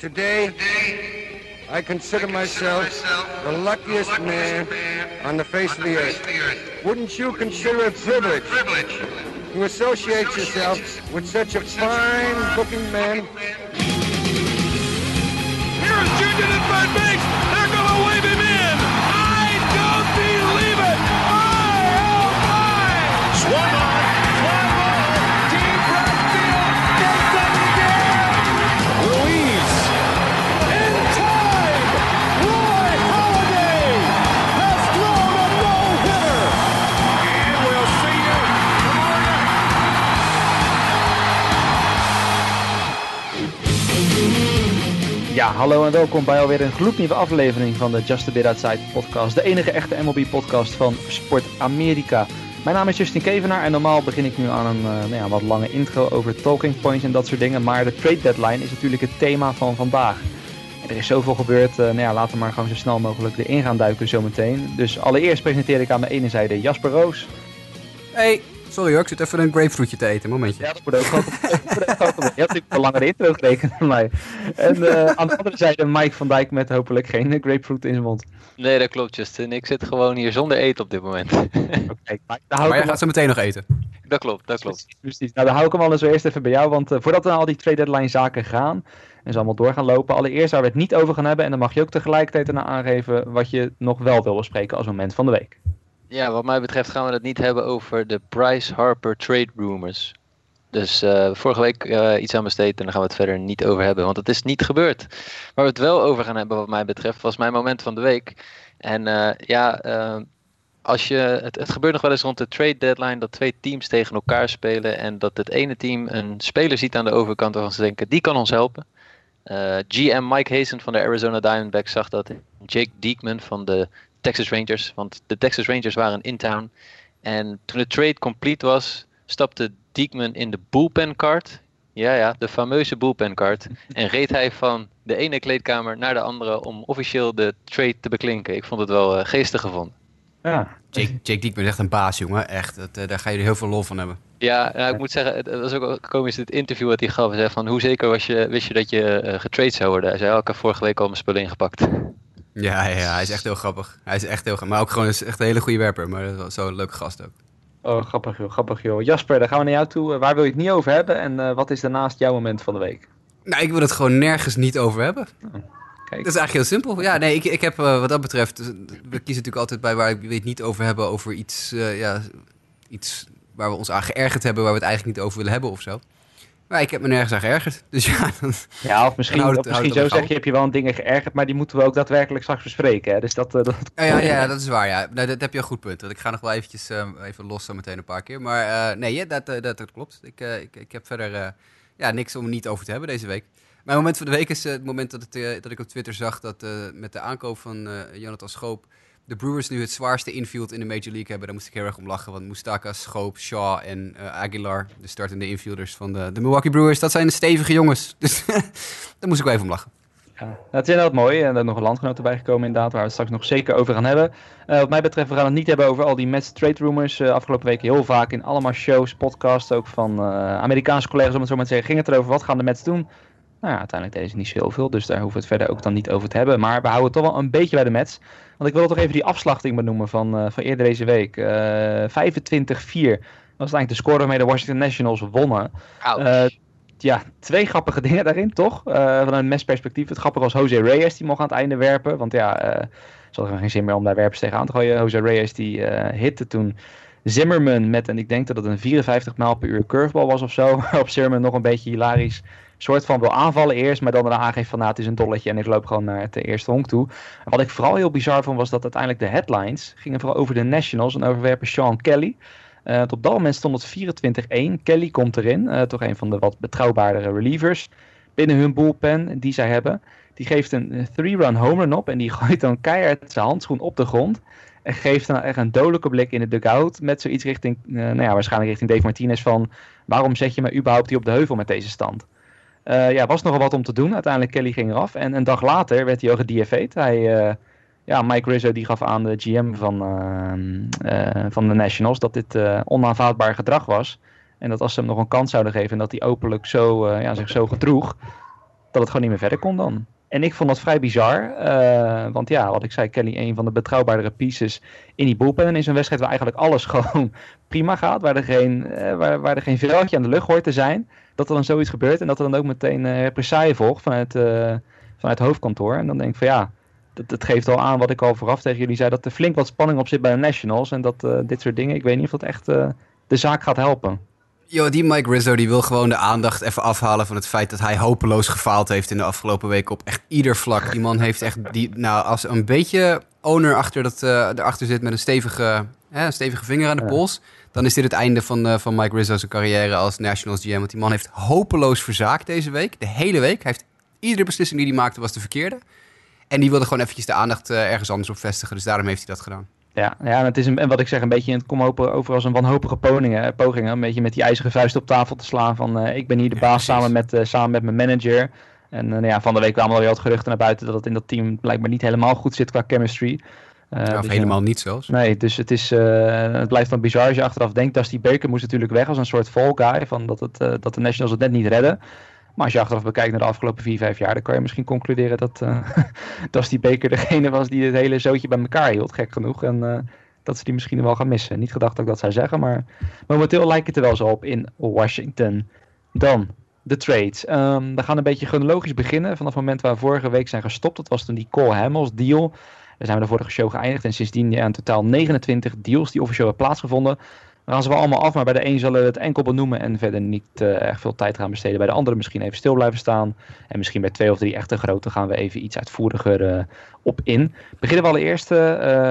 Today, I consider myself the luckiest man on the face of the earth. Wouldn't you consider it a privilege to associate yourself with such a fine-looking man? Here's Junior at third base. Hallo en welkom bij alweer een gloednieuwe aflevering van de Just a Bit Outside podcast. De enige echte MLB podcast van Sport Amerika. Mijn naam is Justin Kevenaar en normaal begin ik nu aan een eh, nou ja, wat lange intro over talking points en dat soort dingen. Maar de trade deadline is natuurlijk het thema van vandaag. Er is zoveel gebeurd, eh, nou ja, laten we maar gewoon zo snel mogelijk erin gaan duiken zometeen. Dus allereerst presenteer ik aan mijn ene zijde Jasper Roos. Hey, sorry hoor, ik zit even een grapefruitje te eten. Momentje. Ja, dat moet ook gewoon. Je had natuurlijk een langere intro gerekend dan mij. En eh, aan de andere zijde Mike van Dijk met hopelijk geen grapefruit in zijn mond. Nee, dat klopt, Justin. Ik zit gewoon hier zonder eten op dit moment. Oké, Mike, daar hou maar ik jij hem gaat zo meteen nog eten. dat klopt, dat klopt. Precies. Nou, dan hou ik hem anders zo eerst even bij jou. Want eh, voordat we naar al die trade deadline zaken gaan. En ze allemaal door gaan lopen. Allereerst waar we het niet over gaan hebben. En dan mag je ook tegelijkertijd erna aangeven wat je nog wel wil bespreken als moment van de week. Ja, wat mij betreft gaan we het niet hebben over de Bryce Harper trade rumors. Dus eh, vorige week eh, iets aan besteed en daar gaan we het verder niet over hebben, want het is niet gebeurd. Waar we het wel over gaan hebben, wat mij betreft, was mijn moment van de week. En eh, ja, als je, het, het gebeurt nog wel eens rond de trade deadline dat twee teams tegen elkaar spelen en dat het ene team een speler ziet aan de overkant waarvan ze denken, die kan ons helpen. GM Mike Hazen van de Arizona Diamondbacks zag dat Jake Diekman van de Texas Rangers, want de Texas Rangers waren in town. En toen de trade complete was, stapte Diekman in de bullpen card. Ja, ja, de fameuze bullpen card. En reed hij van de ene kleedkamer naar de andere om officieel de trade te beklinken. Ik vond het wel eh, geestig gevonden. Ja, Jake, Jake Diekman is echt een baas, jongen. Echt, dat, eh, daar ga je heel veel lol van hebben. Ja, nou, ik moet zeggen, het het was ook wel komisch het interview wat hij gaf. Hij zei van, hoe zeker was je, wist je dat je eh, getrade zou worden? Hij zei, oh, ik heb vorige week al mijn spullen ingepakt. Ja, ja, ja, hij is echt heel grappig. Hij is echt heel grappig. Maar ook gewoon is echt een hele goede werper. Maar zo'n leuke gast ook. oh, grappig joh, grappig joh. Jasper, dan gaan we naar jou toe. Waar wil je het niet over hebben? En eh, wat is daarnaast jouw moment van de week? Nou, ik wil het gewoon nergens niet over hebben. Kijk. Dat is eigenlijk heel simpel. Ja, nee, ik, ik heb eh, wat dat betreft... dus, we kiezen natuurlijk altijd bij waar ik het niet over hebben... over iets, eh, ja, iets waar we ons aan geërgerd hebben... waar we het eigenlijk niet over willen hebben of zo. Maar ik heb me nergens aan geërgerd. Dus ja, dan, Ja, of misschien, of misschien zo zeg je, heb je wel een dingen geërgerd, maar die moeten we ook daadwerkelijk straks bespreken. Hè? Dus dat, eh, dat... Ja, ja, ja, dat is waar. Ja. Dat heb je een goed punt. Want ik ga nog wel eventjes eh, even los zo meteen een paar keer. Maar eh, nee, ja, dat, eh, dat, dat klopt. Ik, ik, ik heb verder ja, niks om niet over te hebben deze week. Mijn moment van de week is het moment dat, het, dat ik op Twitter zag dat met de aankoop van Jonathan Schoop de Brewers nu het zwaarste infield in de Major League hebben. Daar moest ik heel erg om lachen. Want Mustaka, Schoop, Shaw en eh, Aguilar, de startende infielders van de, de Milwaukee Brewers, dat zijn de stevige jongens. Dus daar moest ik wel even om lachen. Ja, het is inderdaad mooi. En er nog een landgenoot erbij gekomen inderdaad, waar we het straks nog zeker over gaan hebben. Eh, wat mij betreft, we gaan het niet hebben over al die Mets trade rumors. Eh, afgelopen weken heel vaak in allemaal shows, podcasts, ook van Amerikaanse collega's om het zo maar te zeggen. Ging het erover, wat gaan de Mets doen? Nou ja, uiteindelijk deden ze niet zo heel veel, dus daar hoeven we het verder ook dan niet over te hebben. Maar we houden het toch wel een beetje bij de Mets. Want ik wil toch even die afslachting benoemen van, eh, van eerder deze week. Eh 25-4 was eigenlijk de score waarmee de Washington Nationals wonnen. Eh, ja, twee grappige dingen daarin, toch? Eh, vanuit een mesperspectief. Het grappige was Jose Reyes, die mocht aan het einde werpen. Want ja, eh ze hadden geen zin meer om daar werpers tegenaan te gooien. Jose Reyes, die eh hitte toen Zimmerman met, en ik denk dat het een 54 mijl per uur curveball was of zo. Waarop Zimmerman nog een beetje hilarisch soort van wil aanvallen eerst. Maar dan daarna aangeeft van, nou, het is een dolletje en ik loop gewoon naar het eerste honk toe. Wat ik vooral heel bizar vond, was dat uiteindelijk de headlines gingen vooral over de Nationals en over werper Sean Kelly. Want op dat moment stond het 24-1. Kelly komt erin. eh, toch een van de wat betrouwbaardere relievers binnen hun bullpen die zij hebben. Die geeft een three-run home run op en die gooit dan keihard zijn handschoen op de grond. En geeft dan echt een dodelijke blik in de dugout met zoiets richting, eh, nou ja, waarschijnlijk richting Dave Martinez van... waarom zet je me überhaupt hier op de heuvel met deze stand? Eh ja, was nogal wat om te doen. Uiteindelijk Kelly ging eraf. En een dag later werd hij al gediefaid. Hij, eh, ja, Mike Rizzo die gaf aan de GM van, eh, van de Nationals dat dit onaanvaardbaar gedrag was. En dat als ze hem nog een kans zouden geven en dat hij openlijk zo, ja, zich zo gedroeg, dat het gewoon niet meer verder kon dan. En ik vond dat vrij bizar. want ja, wat ik zei, Kelly, een van de betrouwbaardere pieces in die bullpen. En in zo'n wedstrijd waar eigenlijk alles gewoon prima gaat. Waar er geen, eh, waar, waar er geen veldje aan de lucht hoort te zijn. Dat er dan zoiets gebeurt. En dat er dan ook meteen eh represaille volgt vanuit, eh, vanuit het hoofdkantoor. En dan denk ik van ja, dat, dat geeft al aan wat ik al vooraf tegen jullie zei. Dat er flink wat spanning op zit bij de Nationals. En dat eh, dit soort dingen, ik weet niet of dat echt de zaak gaat helpen. Yo, die Mike Rizzo die wil gewoon de aandacht even afhalen van het feit dat hij hopeloos gefaald heeft in de afgelopen weken op echt ieder vlak. Die man heeft echt, die, nou, als een beetje owner achter dat, erachter zit met een stevige, hè, een stevige vinger aan de Ja. Dan is dit het einde van, eh, van Mike Rizzo's carrière als Nationals GM. Want die man heeft hopeloos verzaakt deze week, de hele week. Hij heeft, iedere beslissing die hij maakte was de verkeerde. En die wilde gewoon eventjes de aandacht eh, ergens anders op vestigen, dus daarom heeft hij dat gedaan. Ja, ja en het is een, en wat ik zeg, een beetje, het komt over, als een wanhopige poging, hè, poging hè, een beetje met die ijzeren vuist op tafel te slaan van eh, ik ben hier de baas samen met, eh, samen met mijn manager. En eh, nou ja, van de week kwamen alweer wat geruchten naar buiten dat het in dat team blijkbaar niet helemaal goed zit qua chemistry. Eh, of dus, helemaal niet zelfs. Nee, dus het, is, eh, het blijft dan bizar als je achteraf denkt. Dusty Baker moest natuurlijk weg als een soort fall guy. Van dat, het, eh, dat de Nationals het net niet redden. Maar als je achteraf bekijkt naar de afgelopen 4, 5 jaar... dan kan je misschien concluderen dat eh Dusty Baker degene was die het hele zootje bij elkaar hield. Gek genoeg. En dat ze die misschien wel gaan missen. Niet gedacht dat ik dat zou zeggen, maar momenteel lijkt het er wel zo op in Washington. Dan de trades. Ehm, we gaan een beetje chronologisch beginnen. Vanaf het moment waar we vorige week zijn gestopt. Dat was toen die Cole Hamels deal. Daar zijn we de vorige show geëindigd. En sindsdien ja, in totaal 29 deals die officieel hebben plaatsgevonden. We gaan ze wel allemaal af, maar bij de een zullen we het enkel benoemen en verder niet eh, erg veel tijd gaan besteden. Bij de andere misschien even stil blijven staan. En misschien bij twee of drie echte grote gaan we even iets uitvoeriger eh, op in. Beginnen we allereerst eh,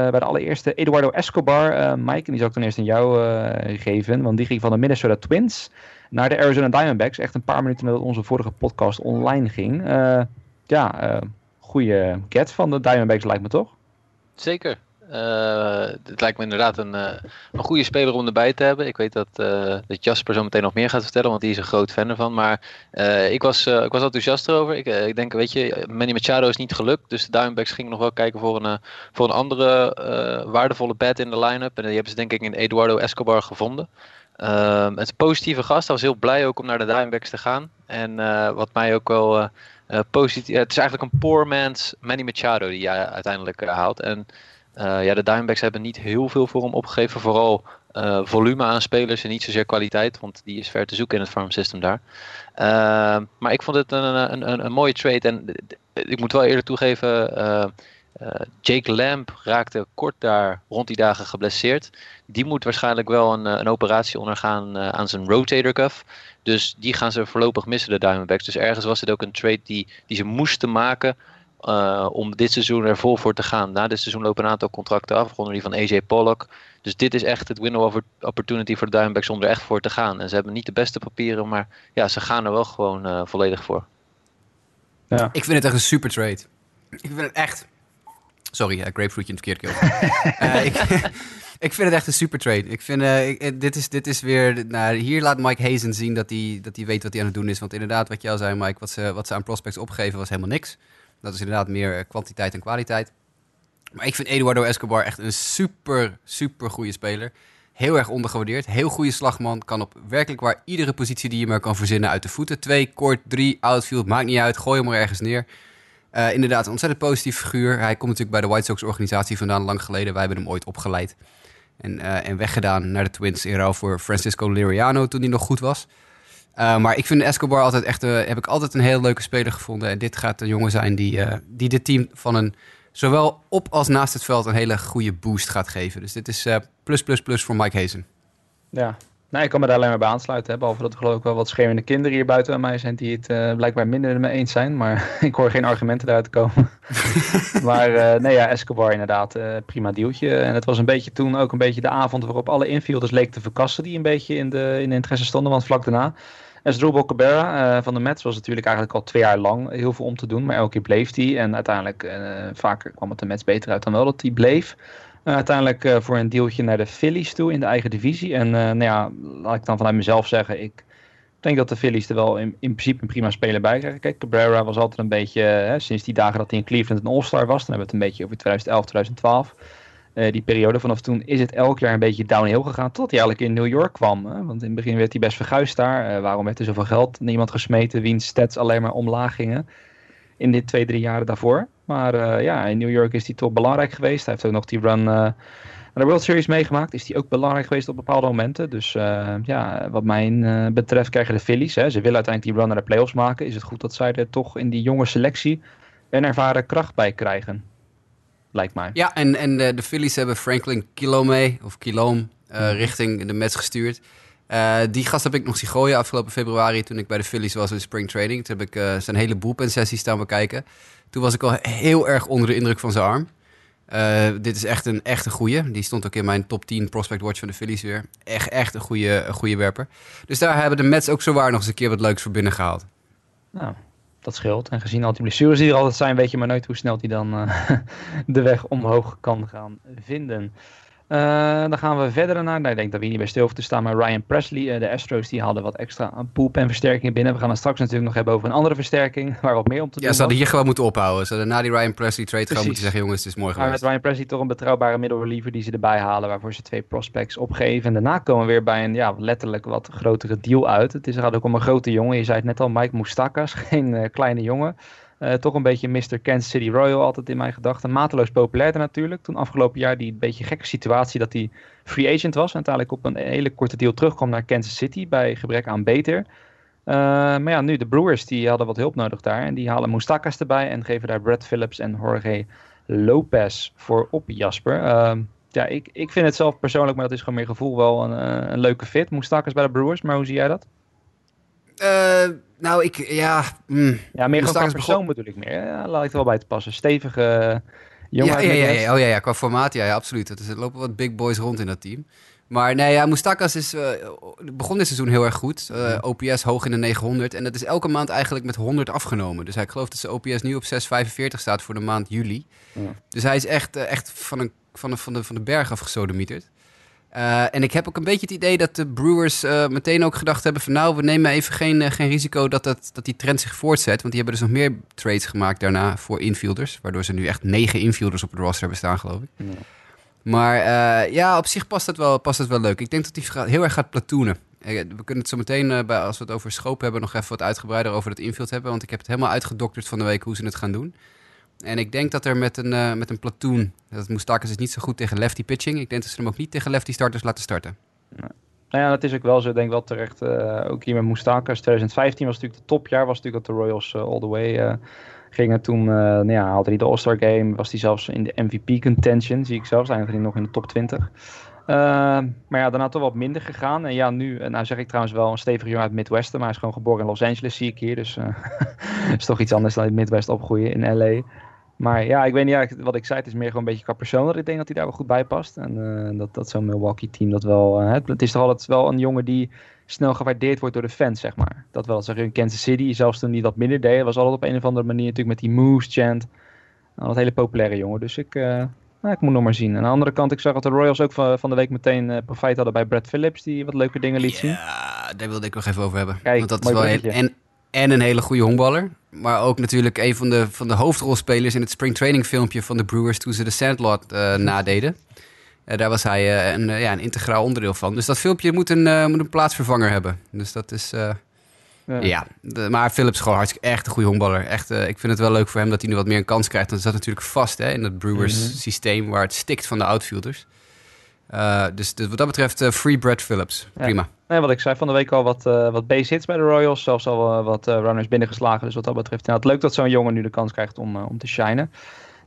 bij de allereerste Eduardo Escobar. Mike, en die zal ik dan eerst aan jou geven. Want die ging van de Minnesota Twins naar de Arizona Diamondbacks. Echt een paar minuten nadat onze vorige podcast online ging. Ja, goede get van de Diamondbacks lijkt me toch? Zeker. Eh, het lijkt me inderdaad een, eh, een goede speler om erbij te hebben. Ik weet dat, eh, dat Jasper zo meteen nog meer gaat vertellen, want die is een groot fan ervan. Maar ik, was, ik was enthousiast erover. Ik, ik denk, weet je, Manny Machado is niet gelukt. Dus de Diamondbacks gingen nog wel kijken voor een, voor een andere waardevolle bat in de line-up. En die hebben ze denk ik in Eduardo Escobar gevonden. Ehm, het is een positieve gast. Hij was heel blij ook om naar de Diamondbacks te gaan. En wat mij ook wel positief... het is eigenlijk een poor man's Manny Machado die hij uiteindelijk eh, haalt. En eh, ja, de Diamondbacks hebben niet heel veel voor hem opgegeven. Vooral eh, volume aan spelers en niet zozeer kwaliteit. Want die is ver te zoeken in het farm system daar. Ehm, maar ik vond het een, een, een, mooie trade. En ik moet wel eerlijk toegeven... eh, eh, Jake Lamb raakte kort daar rond die dagen geblesseerd. Die moet waarschijnlijk wel een, eh, operatie ondergaan eh, aan zijn rotator cuff. Dus die gaan ze voorlopig missen, de Diamondbacks. Dus ergens was het ook een trade die, die ze moesten maken eh, om dit seizoen er vol voor te gaan. Na dit seizoen lopen een aantal contracten af, waaronder die van AJ Pollock. Dus dit is echt het window of opportunity voor de Diamondbacks om er echt voor te gaan. En ze hebben niet de beste papieren, maar ja, ze gaan er wel gewoon eh, volledig voor. Ik vind het echt een super trade. Ik vind het echt. Sorry, grapefruitje in het verkeerde keel. Eh, ik, ik vind het echt een super trade. Ik vind, eh, eh, dit, is, dit is weer. Nou, hier laat Mike Hazen zien dat hij, dat weet wat hij aan het doen is. Want inderdaad, wat je al zei, Mike, wat ze, wat ze aan prospects opgeven was helemaal niks. Dat is inderdaad meer eh, kwantiteit en kwaliteit. Maar ik vind Eduardo Escobar echt een super, super goede speler. Heel erg ondergewaardeerd. Heel goede slagman. Kan op werkelijk waar iedere positie die je maar kan verzinnen uit de voeten. Twee, kort, drie, outfield. Maakt niet uit. Gooi hem er ergens neer. Inderdaad, een ontzettend positief figuur. Hij komt natuurlijk bij de White Sox organisatie vandaan lang geleden. Wij hebben hem ooit opgeleid. En, eh, en weggedaan naar de Twins in ruil voor Francisco Liriano toen hij nog goed was. Eh, maar ik vind Escobar altijd echt, eh, heb ik altijd een heel leuke speler gevonden. En dit gaat een jongen zijn die, die dit team van een, zowel op als naast het veld, een hele goede boost gaat geven. Dus dit is plus, plus, plus voor Mike Hazen. Ja, nee, ik kan me daar alleen maar bij aansluiten. Hè. Behalve dat er geloof ik wel wat schreeuwende kinderen hier buiten bij mij zijn die het eh, blijkbaar minder met me eens zijn. Maar ik hoor geen argumenten daaruit komen. maar eh, nee, ja, Escobar inderdaad, eh, prima dealtje. En het was een beetje toen ook een beetje de avond waarop alle infielders leken te verkassen die een beetje in de, in de interesse stonden. Want vlak daarna, Asdrubal Cabrera van de Mets was natuurlijk eigenlijk al twee jaar lang heel veel om te doen. Maar elke keer bleef hij. En uiteindelijk, vaker kwam het de Mets beter uit dan wel dat hij bleef. Uh, uiteindelijk uh, voor een deeltje naar de Phillies toe in de eigen divisie. En uh, nou ja, laat ik dan vanuit mezelf zeggen, ik denk dat de Phillies er wel in, in principe een prima speler bij krijgen. Kijk, Cabrera was altijd een beetje, sinds die dagen dat hij in Cleveland een All-Star was, dan hebben we het een beetje over 2011, 2012. Eh, die periode vanaf toen is het elk jaar een beetje downhill gegaan. Tot hij eigenlijk in New York kwam. Hè? Want in het begin werd hij best verguisd daar. Eh, waarom werd er zoveel geld niemand gesmeten? Wiens stats alleen maar omlaag gingen. In dit twee, drie jaren daarvoor. Maar eh, ja, in New York is hij toch belangrijk geweest. Hij heeft ook nog die run eh, naar de World Series meegemaakt. Is hij ook belangrijk geweest op bepaalde momenten. Dus eh, ja, wat mij betreft krijgen de Phillies. Hè, ze willen uiteindelijk die run naar de playoffs maken. Is het goed dat zij er toch in die jonge selectie een ervaren kracht bij krijgen. Lijkt mij. Ja, en, en eh, de Phillies hebben Franklin Kilome, of Kilome, eh, richting de Mets gestuurd. Die gast heb ik nog zien gooien afgelopen februari toen ik bij de Phillies was in spring training. Toen heb ik zijn hele bullpen sessie staan bekijken. Toen was ik al heel erg onder de indruk van zijn arm. Eh, dit is echt een, echt een goeie. Die stond ook in mijn top 10 prospect watch van de Phillies weer. Echt, echt een goede, een goede werper. Dus daar hebben de Mets ook zowaar nog eens een keer wat leuks voor binnen gehaald. Nou, dat scheelt. En gezien al die blessures die er altijd zijn, weet je maar nooit hoe snel hij dan eh, de weg omhoog kan gaan vinden. Eh, dan gaan we verder naar, nou, ik denk dat we hier niet bij stil hoeven te staan, maar Ryan Presley, eh, de Astros, die hadden wat extra bullpen versterkingen binnen. We gaan het straks natuurlijk nog hebben over een andere versterking, waar wat meer om te doen Ja, ze hadden was. hier gewoon moeten ophouden. Ze hadden na die Ryan Presley trade gewoon Precies. moeten zeggen... jongens, het is mooi Maar met geweest. Ryan Presley toch een betrouwbare middelreliever die ze erbij halen, waarvoor ze twee prospects opgeven. En daarna komen we weer bij een ja, letterlijk wat grotere deal uit. Het is, gaat ook om een grote jongen. Je zei het net al, Mike Moustakas, geen eh, kleine jongen. Eh, toch een beetje Mr. Kansas City Royal altijd in mijn gedachten. Mateloos populair natuurlijk. Toen afgelopen jaar die beetje gekke situatie dat hij free agent was. En uiteindelijk op een hele korte deal terugkwam naar Kansas City bij gebrek aan beter. Eh, maar ja, nu de Brewers die hadden wat hulp nodig daar. En die halen Moustakas erbij en geven daar Brad Phillips en Jorge Lopez voor op Jasper. Ehm, ja, ik, ik vind het zelf persoonlijk, maar dat is gewoon meer gevoel, wel een, eh, een leuke fit. Moustakas bij de Brewers, maar hoe zie jij dat? Eh, nou, ik... Ja, mm. Ja, meer gewoon qua Moustakas persoon bedoel ik meer. Ja, laat ik er wel bij te passen. Stevige eh, jongen ja, ja, ja, oh ja, ja, qua formaat, ja, ja absoluut. Er lopen wat big boys rond in dat team. Maar nee, ja, Moustakas is, eh, begon dit seizoen heel erg goed. OPS hoog in de 900. En dat is elke maand eigenlijk met 100 afgenomen. Dus hij gelooft dat zijn OPS nu op 645 staat voor de maand juli. Ja. Dus hij is echt, echt van, een, van, de, van, de, van de berg afgesodemieterd. Eh en ik heb ook een beetje het idee dat de Brewers eh, meteen ook gedacht hebben van... nou, we nemen even geen, eh, geen risico dat, dat, dat die trend zich voortzet. Want die hebben dus nog meer trades gemaakt daarna voor infielders. Waardoor ze nu echt negen infielders op het roster hebben staan, geloof ik. Maar ja, op zich past het, wel, past het wel leuk. Ik denk dat hij gaat- heel erg gaat platoonen. Eh, We kunnen het zo meteen, bij, als we het over Schoop hebben, nog even wat uitgebreider over het infield hebben. Want ik heb het helemaal uitgedokterd van de week hoe ze het gaan doen. En ik denk dat er met een, eh met een platoon, dat is niet zo goed tegen lefty pitching. Ik denk dat ze hem ook niet tegen lefty starters laten starten. Nou ja, dat is ook wel zo. Ik denk wel terecht. eh, ook hier met Moustakas. 2015 was natuurlijk de topjaar. Was natuurlijk dat de Royals eh, all the way gingen. Toen nou ja, haalde hij de All-Star Game. Was hij zelfs in de MVP contention. Zie ik zelfs. Eindigde hij nog in de top 20. Eh, maar ja, daarna toch wat minder gegaan. En ja, nu, nou zeg ik trouwens wel een stevige jongen uit het Midwesten. Maar hij is gewoon geboren in Los Angeles, zie ik hier. Dus eh is toch iets anders dan in het Midwest opgroeien in LA. Maar ja, ik weet niet, ja, wat ik zei, het is meer gewoon een beetje qua persoon dat ik denk dat hij daar wel goed bij past. En eh, dat, dat zo'n Milwaukee-team dat wel... eh, het, is toch altijd wel een jongen die snel gewaardeerd wordt door de fans, zeg maar. Dat wel, zeg in Kansas City, zelfs toen hij dat minder deed, was altijd op een of andere manier natuurlijk met die moose chant. Een hele populaire jongen, dus ik, eh, nou, ik moet nog maar zien. Aan de andere kant, ik zag dat de Royals ook van, van de week meteen profijt hadden bij Brad Phillips, die wat leuke dingen liet zien. Ja, daar wilde ik nog even over hebben. Kijk, Want dat is wel heel, bruggetje. en, en een hele goede honkballer. Maar ook natuurlijk een van de, van de hoofdrolspelers in het spring training filmpje van de Brewers toen ze de Sandlot eh, nadeden. Eh, daar was hij eh, een, ja, een integraal onderdeel van. Dus dat filmpje moet een, moet een plaatsvervanger hebben. Dus dat is... ja, de- maar Phillips is gewoon hartstikke echt een goede honkballer. Echt, ik vind het wel leuk voor hem dat hij nu wat meer een kans krijgt. Want zat natuurlijk vast hè, in het Brewers Mhm. systeem waar het stikt van de outfielders. Eh, dus, dus wat dat betreft, eh, free Brad Phillips. Ja. Prima. Nee, wat ik zei van de week al wat, eh, wat base hits bij de Royals. Zelfs al wat runners binnengeslagen. Dus wat dat betreft. Het leuk dat zo'n jongen nu de kans krijgt om, om te shinen.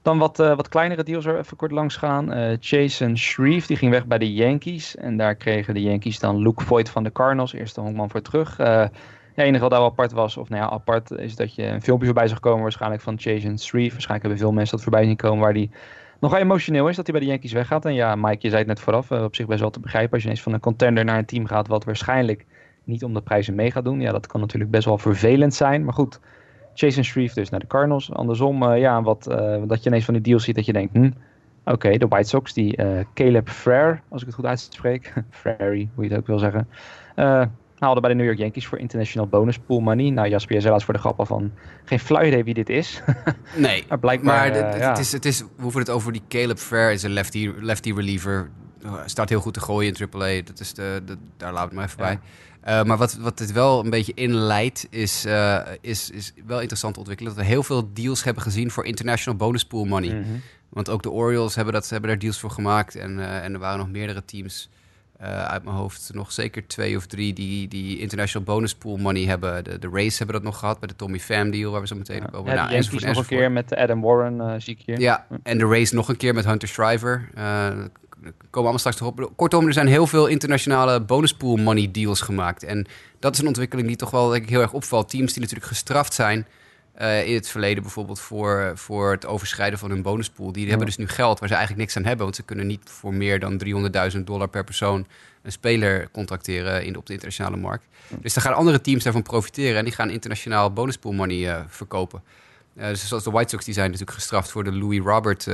Dan wat, wat kleinere deals er even kort langs gaan. Jason Shreve die ging weg bij de Yankees. En daar kregen de Yankees dan Luke Voigt van de Cardinals. Eerste honkman voor terug. Het enige wat daar wel apart was, of nou ja, apart, is dat je een filmpje voorbij zag komen waarschijnlijk van Jason Shreve. Waarschijnlijk hebben veel mensen dat voorbij zien komen waar die nog emotioneel is dat hij bij de Yankees weggaat. En ja, Mike, je zei het net vooraf, eh, op zich best wel te begrijpen. Als je ineens van een contender naar een team gaat wat waarschijnlijk niet om de prijzen mee gaat doen. Ja, dat kan natuurlijk best wel vervelend zijn. Maar goed, Jason Shreve dus naar de Cardinals. Andersom, eh, ja, wat, eh, dat je ineens van die deals ziet dat je denkt, hm, oké, de White Sox, die Caleb Frere, als ik het goed uitspreek, Frary, hoe je het ook wil zeggen. Eh, haalde bij de New York Yankees voor international bonus pool money. Nou, Jasper, zei laatst voor de grap al van geen flauw idee wie dit is. Nee, maar blijkbaar, maar eh, ja. het is, het is, we hoeven het over die Caleb Fair, is een lefty, lefty reliever. Uh, Staat heel goed te gooien in AAA, dat is de, de, daar laat het maar even Ja. bij. Eh, maar wat, wat dit wel een beetje inleidt, is, eh, is, is wel interessant te ontwikkelen. Dat we heel veel deals hebben gezien voor international bonus pool money. Mhm. Want ook de Orioles hebben, dat, hebben daar deals voor gemaakt. En, eh, en er waren nog meerdere teams eh, uit mijn hoofd. Nog zeker twee of drie die, die international bonus pool money hebben. De, de Rays hebben dat nog gehad bij de Tommy Pham deal, waar we zo meteen Ja, op komen. ja, Nou, enzovoort, nog een keer met Adam Warren, eh, zie ik hier. Ja, en de race nog een keer met Hunter Shriver. Daar komen we allemaal straks nog op. Kortom, er zijn heel veel internationale bonus pool money deals gemaakt. En dat is een ontwikkeling die toch wel denk ik, heel erg opvalt. Teams die natuurlijk gestraft zijn eh, in het verleden bijvoorbeeld voor, voor het overschrijden van hun bonuspool. Die hebben dus nu geld waar ze eigenlijk niks aan hebben. Want ze kunnen niet voor meer dan 300.000 dollar per persoon een speler contracteren in, op de internationale markt. Dus daar gaan andere teams daarvan profiteren. En die gaan internationaal bonuspool money eh, verkopen. Eh, dus zoals de White Sox, die zijn natuurlijk gestraft voor de Louis Robert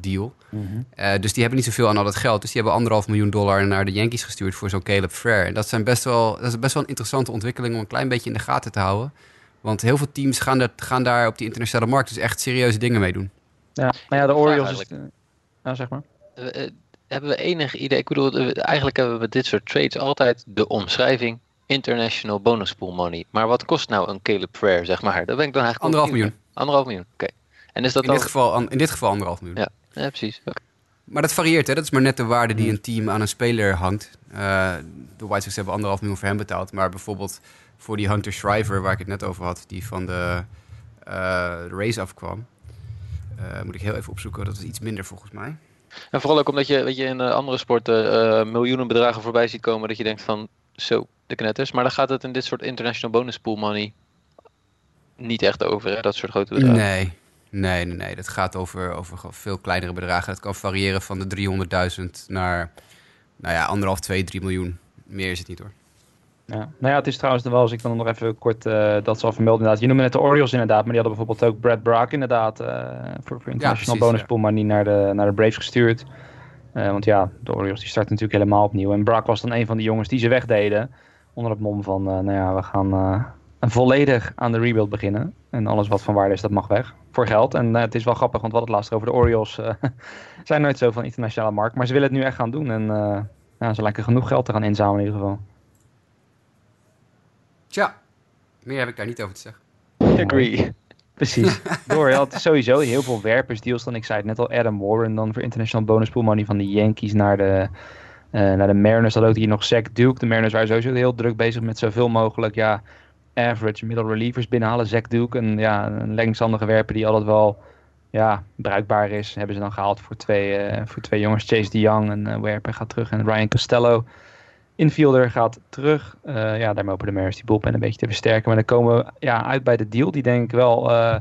deal. Mhm. Dus die hebben niet zoveel aan al dat geld. Dus die hebben anderhalf miljoen dollar naar de Yankees gestuurd voor zo'n Caleb Fair. En dat, zijn best wel, dat is best wel een interessante ontwikkeling om een klein beetje in de gaten te houden. Want heel veel teams gaan, dat, gaan daar op die internationale markt dus echt serieuze dingen mee doen. Ja, nou ja, de Orioles is... nou, zeg maar. Eh, hebben we enig idee? Ik bedoel, eigenlijk hebben we met dit soort trades altijd de omschrijving International Bonus Pool Money. Maar wat kost nou een Caleb Frere, zeg maar? Daar ben ik dan eigenlijk Anderhalf naar. Anderhalf miljoen, oké. En is dat In dan... dit, geval, an- in dit geval anderhalf miljoen. Ja, ja precies. Oké. Maar dat varieert, hè? dat is maar net de waarde die een team aan een speler hangt. Eh, de White Sox hebben anderhalf miljoen voor hem betaald. Maar bijvoorbeeld voor die Hunter Shriver, waar ik het net over had, die van de, eh, de Rays afkwam. eh, moet ik heel even opzoeken, dat is iets minder volgens mij. En vooral ook omdat je, weet je in eh, andere sporten miljoenen bedragen voorbij ziet komen dat je denkt van zo, de knetters. Maar dan gaat het in dit soort international bonus pool money niet echt over, hè? dat soort grote bedragen. Nee, nee, nee, nee. Dat gaat over, over veel kleinere bedragen. Dat kan variëren van de 300.000 naar, nou ja, anderhalf, twee, drie miljoen. Meer is het niet hoor. Ja. Nou ja, het is trouwens wel, als ik dan nog even kort eh, dat zal vermelden inderdaad. Je noemde net de Orioles inderdaad, maar die hadden bijvoorbeeld ook Brad Brock inderdaad eh, voor, voor international ja. pool money naar de, naar de Braves gestuurd. Eh, want ja, de Orioles die starten natuurlijk helemaal opnieuw. En Brock was dan een van die jongens die ze wegdeden. Onder het mom van, nou ja, we gaan volledig aan de rebuild beginnen. En alles wat van waarde is, dat mag weg. Voor geld. En het is wel grappig, want we hadden het laatst over de Orioles. zijn nooit zo van internationale markt. Maar ze willen het nu echt gaan doen. En ja, ze lijken genoeg geld te gaan inzamelen in ieder geval. Tja, meer heb ik daar niet over te zeggen. Agree. Precies. Door, is sowieso heel veel werpersdeals dan. Ik zei het net al, Adam Warren dan voor international bonus pool money van de Yankees naar de, eh, naar de Mariners. Dan ook hier nog Zach Duke. De Mariners waren sowieso heel druk bezig met zoveel mogelijk ja, average middle relievers binnenhalen. Zach Duke, een, ja, een linkshandige werper die altijd wel ja, bruikbaar is. Hebben ze dan gehaald voor twee, eh, voor twee jongens. Chase de Young, een eh, werper, gaat terug. En Ryan Costello, infielder, gaat terug. Eh, ja, daarmee hopen de Mariners die bullpen een beetje te versterken. Maar dan komen we ja, uit bij de deal. Die denk ik wel eh,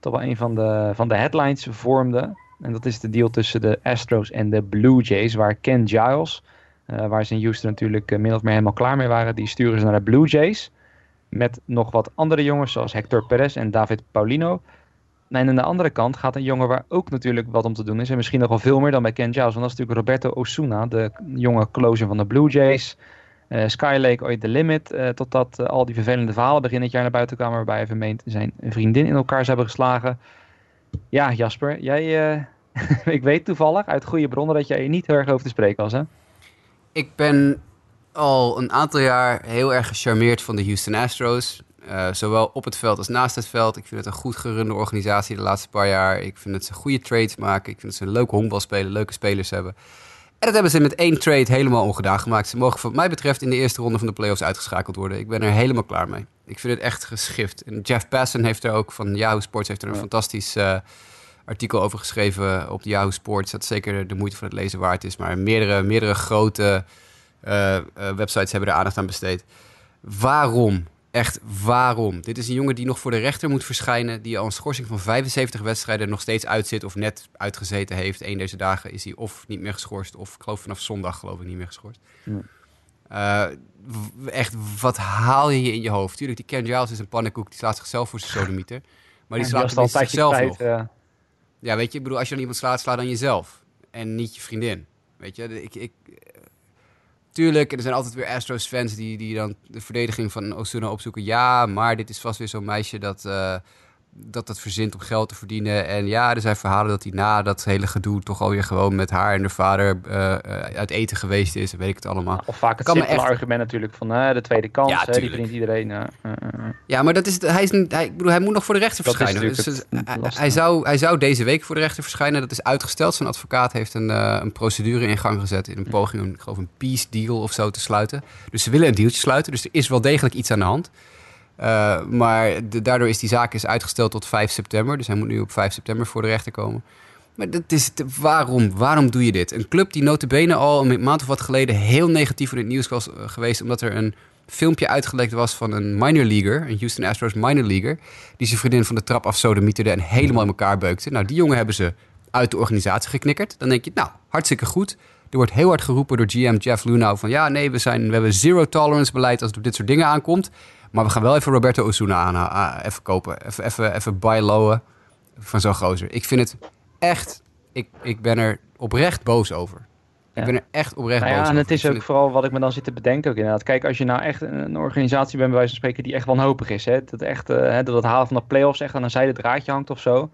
toch wel een van de, van de headlines vormde. En dat is de deal tussen de Astros en de Blue Jays. Waar Ken Giles, eh, waar ze in Houston natuurlijk min of meer helemaal klaar mee waren. Die sturen ze naar de Blue Jays. Met nog wat andere jongens zoals Hector Perez en David Paulino. En aan de andere kant gaat een jongen waar ook natuurlijk wat om te doen is. En misschien nog wel veel meer dan bij Ken Giles. Want dat is natuurlijk Roberto Osuna, de jonge closer van de Blue Jays. Eh Sky Lake ooit de limit. eh, totdat eh, al die vervelende verhalen begin dit jaar naar buiten kwamen. Waarbij hij vermeend zijn vriendin in elkaar zou hebben geslagen. Ja, Jasper, jij, ik weet toevallig uit goede bronnen dat jij niet heel erg over te spreken was, hè? Ik ben al een aantal jaar heel erg gecharmeerd van de Houston Astros. Eh, zowel op het veld als naast het veld. Ik vind het een goed gerunde organisatie de laatste paar jaar. Ik vind dat ze goede trades maken. Ik vind dat ze een leuke honkbal spelen, leuke spelers hebben. En dat hebben ze met één trade helemaal ongedaan gemaakt. Ze mogen wat mij betreft in de eerste ronde van de playoffs uitgeschakeld worden. Ik ben er helemaal klaar mee. Ik vind het echt geschift. En Jeff Passan heeft er ook van Yahoo Sports heeft er een fantastisch eh, artikel over geschreven op de Yahoo Sports. Dat zeker de moeite van het lezen waard is. Maar meerdere, meerdere grote eh, websites hebben er aandacht aan besteed. Waarom? Echt waarom? Dit is een jongen die nog voor de rechter moet verschijnen. Die al een schorsing van 75 wedstrijden nog steeds uitzit. Of net uitgezeten heeft. Eén deze dagen is hij of niet meer geschorst. Of ik geloof vanaf zondag geloof ik niet meer geschorst. Eh, echt, wat haal je je in je hoofd? Tuurlijk, die Ken Giles is een pannenkoek. Die slaat zichzelf voor zijn sodemieter. Maar die slaat tijdje zichzelf nog. Ja, weet je, ik bedoel, als je dan iemand slaat, sla dan jezelf. En niet je vriendin. Weet je, ik, ik, tuurlijk, er zijn altijd weer Astros-fans die, die dan de verdediging van Osuna opzoeken. Ja, maar dit is vast weer zo'n meisje dat, eh, dat dat verzint om geld te verdienen. En ja, er zijn verhalen dat hij na dat hele gedoe toch alweer gewoon met haar en haar vader eh, uit eten geweest is. En weet ik het allemaal. Of vaak het Kan simpele echt- argument natuurlijk van de tweede kans, Ja, hè, die verdient iedereen. eh, eh. Ja, maar dat is, het- hij, is niet, hij, ik bedoel, hij moet nog voor de rechter Dat verschijnen. Dus, het hij- zou, hij zou deze week voor de rechter verschijnen. Dat is uitgesteld. Zijn advocaat heeft een, een procedure in gang gezet... in een poging om, ik geloof, een peace deal of zo te sluiten. Dus ze willen een dealtje sluiten. Dus er is wel degelijk iets aan de hand. Eh, maar daardoor is die zaak is uitgesteld tot 5 september. Dus hij moet nu op 5 september voor de rechter komen. Maar dat is waarom? Waarom doe je dit? Een club die notabene al een maand of wat geleden... heel negatief in het nieuws was eh, geweest... omdat er een filmpje uitgelekt was van een minor leaguer... een Houston Astros minor leaguer... die zijn vriendin van de trap af sodemieterde... en helemaal in elkaar beukte. Nou, die jongen hebben ze uit de organisatie geknikkerd. Dan denk je, nou, hartstikke goed. Er wordt heel hard geroepen door GM Jeff Lunau van... ja, nee, we, zijn, we hebben zero tolerance beleid als het op dit soort dingen aankomt... maar we gaan wel even Roberto Osuna aan, ah, even kopen. Even, even, even buy lowen van zo'n gozer. Ik vind het echt... Ik, ik ben er oprecht boos over. Ja. Ik ben er echt oprecht Nou ja, boos en over. het is ook vooral wat ik me dan zit te bedenken ook inderdaad. Kijk, als je nou echt een organisatie bent bij wijze van spreken die echt wanhopig is. Hè, dat, echt, eh, hè, dat het halen van de playoffs echt aan een zijde draadje hangt of zo.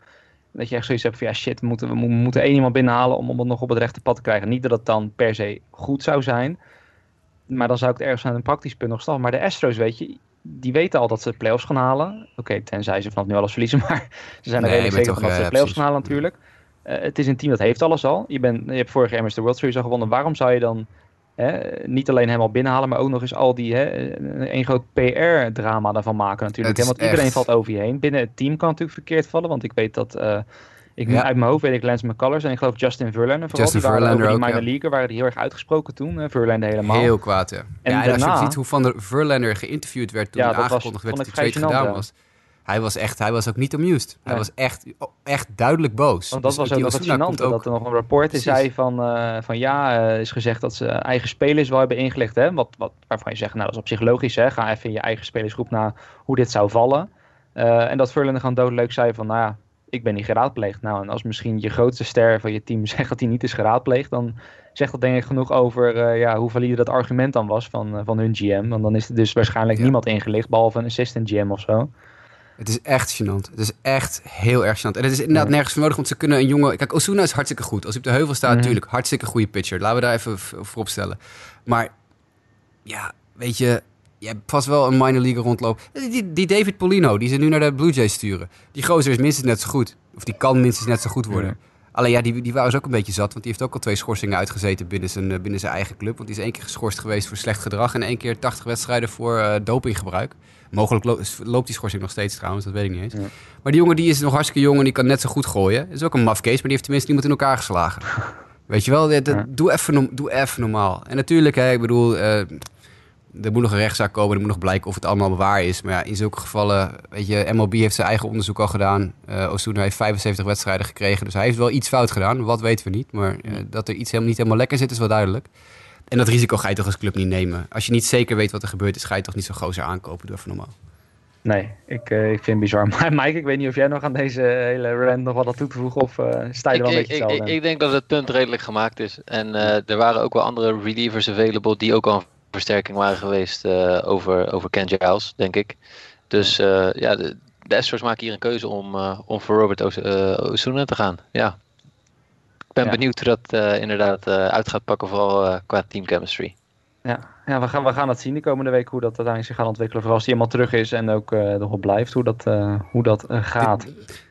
Dat je echt zoiets hebt van ja shit, we moeten, we mo- moeten één iemand binnenhalen om, om het nog op het rechte pad te krijgen. Niet dat het dan per se goed zou zijn. Maar dan zou ik het ergens aan een praktisch punt nog staan. Maar de Astros, weet je, die weten al dat ze de playoffs gaan halen. Oké, tenzij ze vanaf nu alles verliezen. Maar ze zijn er redelijk zeker van dat ze de playoffs precies. gaan halen natuurlijk. Eh, het is een team dat heeft alles al. Je, bent, je hebt vorig jaar de World Series al gewonnen. Waarom zou je dan hè, niet alleen hem al binnenhalen, maar ook nog eens al die hè, een groot PR-drama daarvan maken natuurlijk. Hè? Want iedereen valt over je heen. Binnen het team kan het natuurlijk verkeerd vallen, want ik weet dat... eh, ik, Ja. Uit mijn hoofd weet ik Lance McCullers en ik geloof Justin Verlander. Vooral Justin die waren Verlander over die ook, minor ja. leaguer waren die heel erg uitgesproken toen. hè, Verlander helemaal. Heel kwaad, ja. En, ja, en als je daarna- ziet hoe Van der Verlander geïnterviewd werd toen hij dat was- aangekondigd werd dat trade vrij gedaan was. Hij was, echt, hij was ook niet amused. Hij Nee. was echt, echt duidelijk boos. Want dat Dus was die ook het gênante, ook- dat er nog een reporter Precies. zei van, eh, van ja, eh, is gezegd dat ze eigen spelers wel hebben ingelicht. Hè? Wat, wat, waarvan je zegt, nou dat is op zich logisch, hè? ga even in je eigen spelersgroep naar hoe dit zou vallen. Eh, en dat Verlander gewoon doodleuk zei van, nou ja, ik ben niet geraadpleegd. Nou, en als misschien je grootste ster van je team zegt dat hij niet is geraadpleegd, dan zegt dat denk ik genoeg over eh, ja, hoe valide dat argument dan was van, eh, van hun GM. Want dan is er dus waarschijnlijk Ja. niemand ingelicht, behalve een assistant GM of zo. Het is echt gênant. Het is echt heel erg gênant. En het is inderdaad Ja. nergens voor nodig, want ze kunnen een jongen... Kijk, Osuna is hartstikke goed. Als hij op de heuvel staat, Mhm. natuurlijk, hartstikke goede pitcher. Laten we daar even v- voorop stellen. Maar, ja, weet je... Je hebt vast wel een minor league rondlopen. Die, die David Polino, die ze nu naar de Blue Jays sturen. Die gozer is minstens net zo goed. Of die kan minstens net zo goed worden. Alleen ja, die, die waren ook een beetje zat. Want die heeft ook al twee schorsingen uitgezeten binnen zijn, eh, binnen zijn eigen club. Want die is één keer geschorst geweest voor slecht gedrag. En één keer 80 wedstrijden voor eh, dopinggebruik. Mogelijk lo- loopt die schorsing nog steeds trouwens, dat weet ik niet eens. Ja. Maar die jongen die is nog hartstikke jong en die kan net zo goed gooien. Dat is ook een maf case, maar die heeft tenminste iemand in elkaar geslagen. Weet je wel, dat, dat- Ja. doe, even, doe even normaal. En natuurlijk, hè, ik bedoel, eh, er moet nog een rechtszaak komen. Er moet nog blijken of het allemaal waar is. Maar ja, in zulke gevallen, weet je, MLB heeft zijn eigen onderzoek al gedaan. Eh Osuna heeft 75 wedstrijden gekregen. Dus hij heeft wel iets fout gedaan. Wat weten we niet. Maar eh, dat er iets helemaal niet helemaal lekker zit, is wel duidelijk. En dat risico ga je toch als club niet nemen. Als je niet zeker weet wat er gebeurd is, ga je toch niet zo'n gozer aankopen. Doe even normaal. Nee, ik, eh, ik vind het bizar. Maar Mike, ik weet niet of jij nog aan deze hele rant nog wat had toe te voegen of eh sta je er wel een ik, beetje ik, ik, ik denk dat het punt redelijk gemaakt is. En eh, er waren ook wel andere relievers available die ook al versterking waren geweest eh, over, over Ken Giles, denk ik. Dus eh, ja, de, de Astros maken hier een keuze om, eh, om voor Robert Osuna te gaan. Ja. Ik ben Ja. benieuwd hoe dat eh, inderdaad eh, uit gaat pakken, vooral eh, qua team chemistry. Ja, ja we, gaan, we gaan het zien de komende week hoe dat uiteindelijk zich gaat ontwikkelen. Vooral als hij helemaal terug is en ook eh nog op blijft, hoe dat, eh, hoe dat gaat.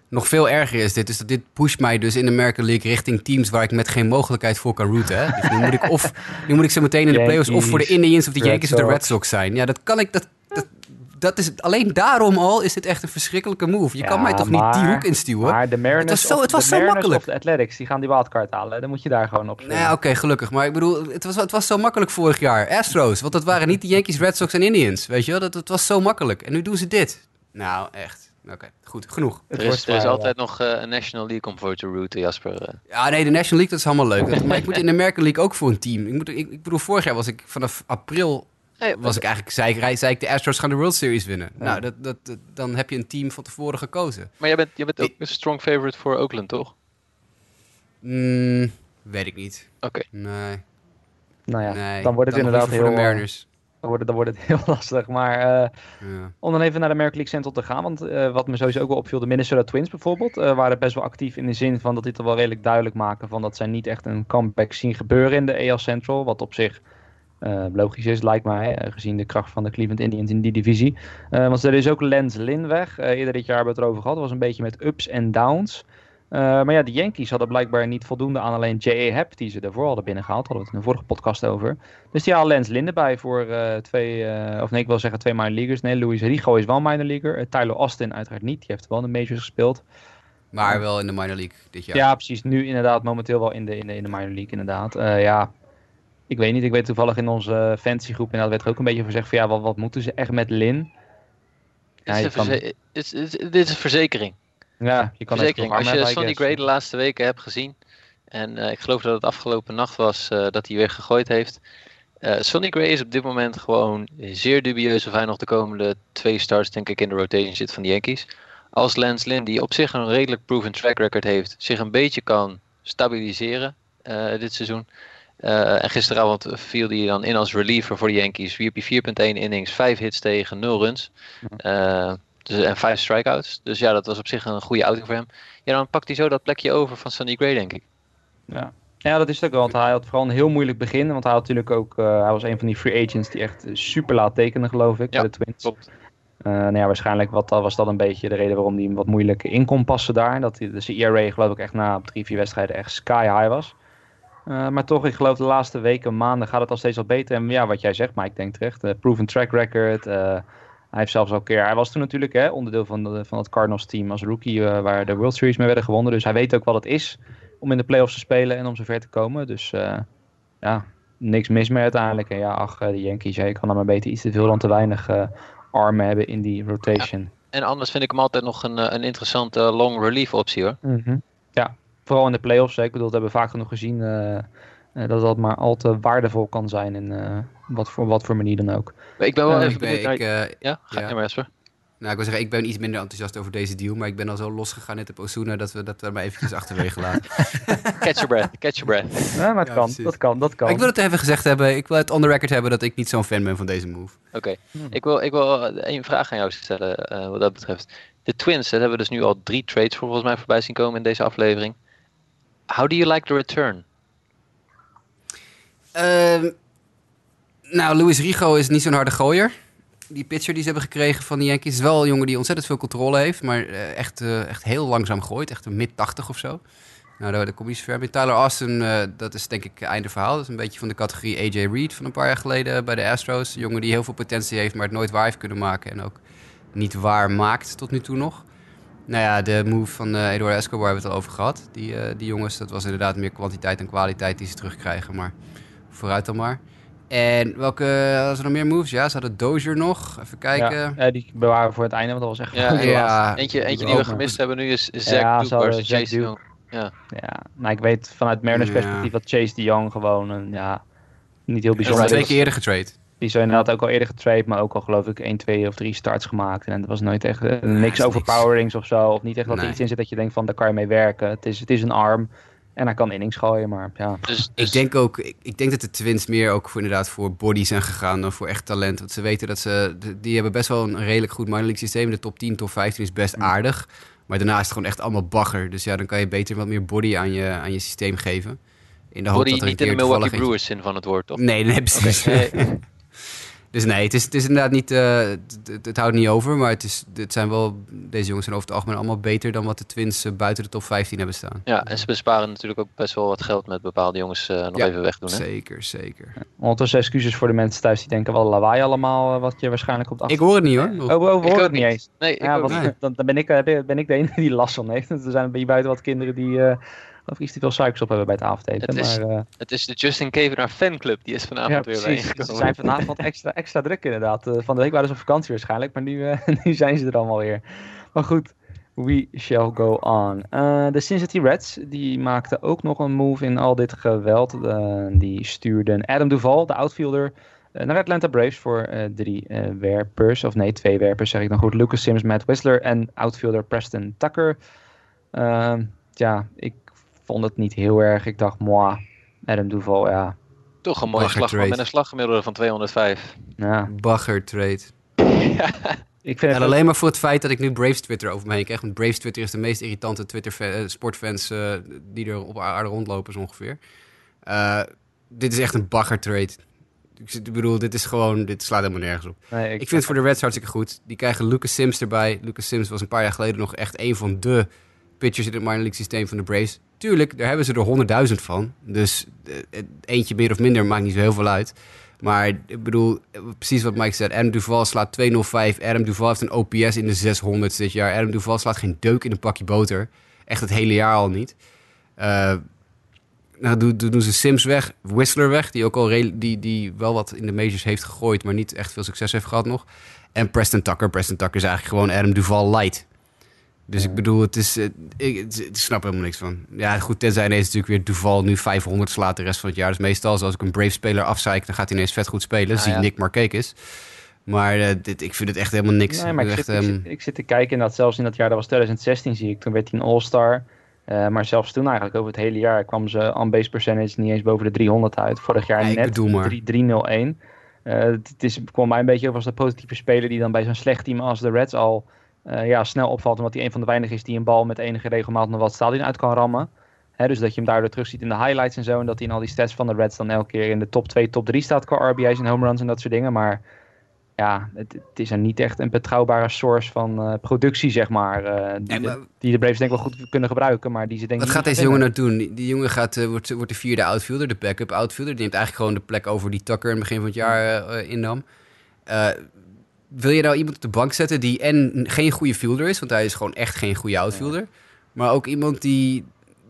Nog veel erger is dit, dat dit pusht mij dus in de American League richting teams waar ik met geen mogelijkheid voor kan rooten. Hè? Dus nu moet ik of nu moet ik zo meteen in de playoffs of voor de Indians of de Yankees of de Red Sox. Zijn. Ja, dat kan ik. Dat, dat, dat is alleen daarom al is dit echt een verschrikkelijke move. Je kan mij toch niet die hoek instuwen? Maar de Mariners, Het was zo- het was de zo makkelijk. de Athletics, die gaan die wildcard halen. Dan moet je daar gewoon op Nou ja, oké, gelukkig. Maar ik bedoel, het was, het was zo makkelijk vorig jaar. Astros, want dat waren niet de Yankees, Red Sox en Indians. Weet je wel, dat, het was zo makkelijk. En nu doen ze dit. Nou, echt. Oké, goed, genoeg. Het Er is, er altijd nog eh, een National League om voor te rooten, Jasper. eh. Ja, nee, de National League, dat is allemaal leuk. Dat- maar ik moet in de American League ook voor een team. Ik, moet, ik, ik bedoel, vorig jaar was ik vanaf april... Hey, Was ik eigenlijk, zei ik, zei ik, de Astros gaan de World Series winnen. Nou, dat, dat, dat- dan heb je een team van tevoren gekozen. Maar jij bent, jij bent ook een strong favorite voor Oakland, toch? Mm, weet ik niet. Oké. Nee. nou ja, nee, dan wordt het inderdaad heel, voor de eh, Mariners. Dan wordt het, dan wordt het heel lastig. Maar eh, Ja. om dan even naar de American League Central te gaan. Want eh, wat me sowieso ook wel opviel, de Minnesota Twins bijvoorbeeld, eh, waren best wel actief in de zin van dat dit er wel redelijk duidelijk maken van dat zij niet echt een comeback zien gebeuren in de AL Central. Wat op zich logisch is, lijkt mij, gezien de kracht van de Cleveland Indians in die divisie. Want er is ook Lens Lynn weg. Eerder dit jaar hebben we het erover gehad. Het was een beetje met ups en downs. Eh, maar ja, de Yankees hadden blijkbaar niet voldoende aan alleen J.A. Happ, die ze daarvoor hadden binnengehaald. Hadden we het in de vorige podcast over. Dus die halen Lens Lynn erbij voor eh, twee, eh, of nee, ik wil zeggen twee minor leaguers. Nee, Luis Rigo is wel minor leaguer. Tyler Austin uiteraard niet. Die heeft wel in de majors gespeeld. Maar wel in de minor league dit jaar. Ja, precies. Nu inderdaad momenteel wel in de, in de, in de minor league inderdaad. Eh, ja, ik weet niet. Ik weet toevallig in onze fantasygroep inderdaad werd er ook een beetje over gezegd van ja, wat, wat moeten ze echt met Lin? Ja, Dit is je een kan- verze- dit is- dit is een verzekering. Ja, je kan verzekering. Als je Sonny. Gray de laatste weken hebt gezien. En eh, ik geloof dat het afgelopen nacht was eh, dat hij weer gegooid heeft. Eh Sonny Gray is op dit moment gewoon zeer dubieus of hij nog de komende twee starts denk ik in de rotation zit van de Yankees. Als Lance Lynn, die op zich een redelijk proven track record heeft, zich een beetje kan stabiliseren dit seizoen. En gisteravond viel hij dan in als reliever voor de Yankees. Wierp hij 4.1 innings, 5 hits tegen, 0 runs. Dus, en 5 strikeouts. Dus ja, dat was op zich een goede outing voor hem. Ja, dan pakt hij zo dat plekje over van Sonny Gray, denk ik. Ja. ja, dat is het ook wel. Want hij had vooral een heel moeilijk begin. Want hij had natuurlijk ook, eh, hij was een van die free agents die echt super laat tekenen, geloof ik, Ja, bij de Twins. Klopt. Eh, nou ja, waarschijnlijk wat, was dat een beetje de reden waarom hij wat moeilijk in kon passen daar. Dat hij, dus de ERA geloof ik echt na drie, vier wedstrijden echt sky high was. Eh, maar toch, ik geloof de laatste weken, maanden gaat het al steeds wat beter. En ja, wat jij zegt, maar ik denk terecht. proven track record. Hij heeft zelfs al een keer, hij was toen natuurlijk hè, onderdeel van, de, van het Cardinals team als rookie eh, waar de World Series mee werden gewonnen. Dus hij weet ook wat het is om in de playoffs te spelen en om zover te komen. Dus eh, ja, niks mis mee uiteindelijk. En ja, ach, eh, de Yankees, je kan er maar beter iets te veel dan te weinig armen hebben in die rotation. En anders vind ik hem altijd nog een, een interessante long relief optie hoor. Mhm. Ja, vooral in de playoffs. Hè. Ik bedoel, dat hebben we vaak genoeg gezien dat dat maar al te waardevol kan zijn in eh, wat, voor, wat voor manier dan ook. Ik ben wel Eh, even Ik, ben, benieuwd ik, eh, Ja, ga ja. ja. maar Esper. nou, ik wil zeggen, ik ben iets minder enthousiast over deze deal. Maar ik ben al zo losgegaan net op Osuna dat we dat we maar eventjes achterwege laten. Catch your breath, catch your breath. Ja, maar het Ja, kan, precies. dat kan, dat kan. Maar ik wil het even gezegd hebben. Ik wil het on the record hebben dat ik niet zo'n fan ben van deze move. Oké, Hmm. ik, wil, ik wil één vraag aan jou stellen eh, wat dat betreft. De Twins, dat hebben we dus nu al drie trades voor volgens mij voorbij zien komen in deze aflevering. How do you like the return? Ehm, nou, Luis Rigo is niet zo'n harde gooier. Die pitcher die ze hebben gekregen van de Yankees is wel een jongen die ontzettend veel controle heeft. Maar eh, echt, eh, echt heel langzaam gooit. Echt een mid-80 of zo. Nou, daar, kom je ver. Tyler Austin, eh, dat is denk ik einde verhaal. Dat is een beetje van de categorie AJ Reed van een paar jaar geleden bij de Astros. Een jongen die heel veel potentie heeft, maar het nooit waar heeft kunnen maken. En ook niet waar maakt tot nu toe nog. Nou ja, de move van eh Eduardo Escobar hebben we het al over gehad. Die, die jongens, dat was inderdaad meer kwantiteit dan kwaliteit die ze terugkrijgen. Maar vooruit dan maar. En welke, hadden ze nog meer moves? Ja, ze hadden Dozier nog. Even kijken. Ja, eh, die bewaren we voor het einde, want dat was echt Ja, de ja. Eentje, eentje die we gemist hebben nu is Zach Ja, Duke Chase Duke. Young. Ja. Ja, nou ik weet vanuit Mariners Ja. perspectief dat Chase de Jong gewoon een, ja, niet heel zijn bijzonder twee is. keer eerder getrade. Die is inderdaad ook al eerder getrade, maar ook al geloof ik 1, 2 of 3 starts gemaakt. En het was nooit echt eh, niks overpowerings of zo. Of niet echt dat er iets in zit dat je denkt van daar kan je mee werken. Het is, het is een arm en hij kan innings gooien, maar ja. Dus, dus Ik denk ook, ik, ik denk dat de Twins meer ook voor, inderdaad voor body zijn gegaan dan voor echt talent. Want ze weten dat ze, die hebben best wel een redelijk goed minor league systeem. De top 10, top 15 is best aardig. Maar daarna is het gewoon echt allemaal bagger. Dus ja, dan kan je beter wat meer body aan je, aan je systeem geven. In de hoop Body dat er een niet in de Milwaukee Brewers zin van het woord, toch? Nee, nee, precies. Nee. Dus nee, het is, het is inderdaad niet, eh, het, het- het houdt niet over. Maar het, is, het zijn wel, deze jongens zijn over het algemeen allemaal beter dan wat de Twins eh, buiten de top 15 hebben staan. Ja, en ze besparen natuurlijk ook best wel wat geld met bepaalde jongens eh, nog Ja, even wegdoen. Hè? Zeker, zeker. Ondertussen excuses voor de mensen thuis die denken, wat een lawaai allemaal, wat je waarschijnlijk op de Ik hoor het niet hoor. Oh, oh, we horen ook het niet eens. Nee, ik ja, want dan, dan ben, ik, ben ik de enige die last van heeft. Er zijn hier buiten wat kinderen die eh geloof ik iets te veel suikers op hebben bij het avondeten. Het is- maar, eh, Het is de Justin Kevenaar fanclub, die is vanavond ja, weer precies. Ze zijn vanavond extra, extra druk inderdaad. Eh, van de week waren ze op vakantie waarschijnlijk, maar nu, eh, nu zijn ze er allemaal weer. Maar goed, we shall go on. De Cincinnati Reds, die maakten ook nog een move in al dit geweld. Die stuurden Adam Duval, de outfielder, naar Atlanta Braves voor drie werpers. Of nee, twee werpers zeg ik dan goed. Lucas Sims, Matt Whistler en outfielder Preston Tucker. Ja, ik vond het niet heel erg. Ik dacht, moi, Adam Duval, ja, Toch een mooie slag met een slaggemiddelde van 205. Ja, Bagger trade. ik vind En het alleen maar voor het feit dat ik nu Braves Twitter over me heen krijg. Want Braves Twitter is de meest irritante Twitter eh, sportfans eh, die er op aarde rondlopen zo ongeveer. Eh, dit is echt een bagger trade. Ik ik bedoel, dit is gewoon, dit slaat helemaal nergens op. nee, Ik vind het voor de Reds hartstikke goed. Die krijgen Lucas Sims erbij. Lucas Sims was een paar jaar geleden nog echt een van de pitchers in het minor systeem van de Braves. Tuurlijk, daar hebben ze er honderdduizend van. Dus eh, het- eentje meer of minder maakt niet zo heel veel uit. Maar ik bedoel, eh, precies wat Mike zei. Adam Duval slaat 205. Adam Duval heeft een OPS in de 600 dit jaar. Adam Duval slaat geen deuk in een pakje boter. Echt het hele jaar al niet. Eh, nou, doen, doen ze Sims weg, Whistler weg, die ook al die, die wel wat in de majors heeft gegooid, maar niet echt veel succes heeft gehad nog. En Preston Tucker. Preston Tucker is eigenlijk gewoon Adam Duval light. Dus ik bedoel, het is, ik, ik snap helemaal niks van. Ja, goed, tenzij ineens natuurlijk weer Duval nu 500 slaat de rest van het jaar. Dus meestal, als ik een Brave-speler afzeik, dan gaat hij ineens vet goed spelen. Ah, zie ja. Nick Markakis. Maar eh, dit, ik vind het echt helemaal niks. Nee, maar ik echt, zit, ik, ehm, zit, ik zit te kijken en dat zelfs in dat jaar, dat was 2016 zie ik, toen werd hij een All-Star. Eh, maar zelfs toen eigenlijk over het hele jaar kwam ze on-base percentage niet eens boven de 300 uit. Vorig jaar Ja, net bedoel maar. 3 301. Eh, het is, kwam mij een beetje over als de positieve speler die dan bij zo'n slecht team als de Reds al eh, ja, snel opvalt. Omdat hij een van de weinigen is die een bal met enige regelmaat nog wat stadion uit kan rammen. Dus dat je hem daardoor terug ziet in de highlights en zo. En dat hij in al die stats van de Reds dan elke keer in de top 2, top 3 staat qua RBI's en home runs en dat soort dingen. Maar ja, het, het is er niet echt een betrouwbare source van eh, productie, zeg maar. eh, die, Nee, maar- de, die de Braves denk ik wel goed kunnen gebruiken, maar die ze denk Wat gaat deze jongen nou doen? Die, jongen gaat, wordt, wordt de vierde outfielder, de backup outfielder. Die neemt eigenlijk gewoon de plek over die Tucker in het begin van het jaar innam. Wil je nou iemand op de bank zetten die en geen goede fielder is, want hij is gewoon echt geen goede outfielder. Maar ook iemand die,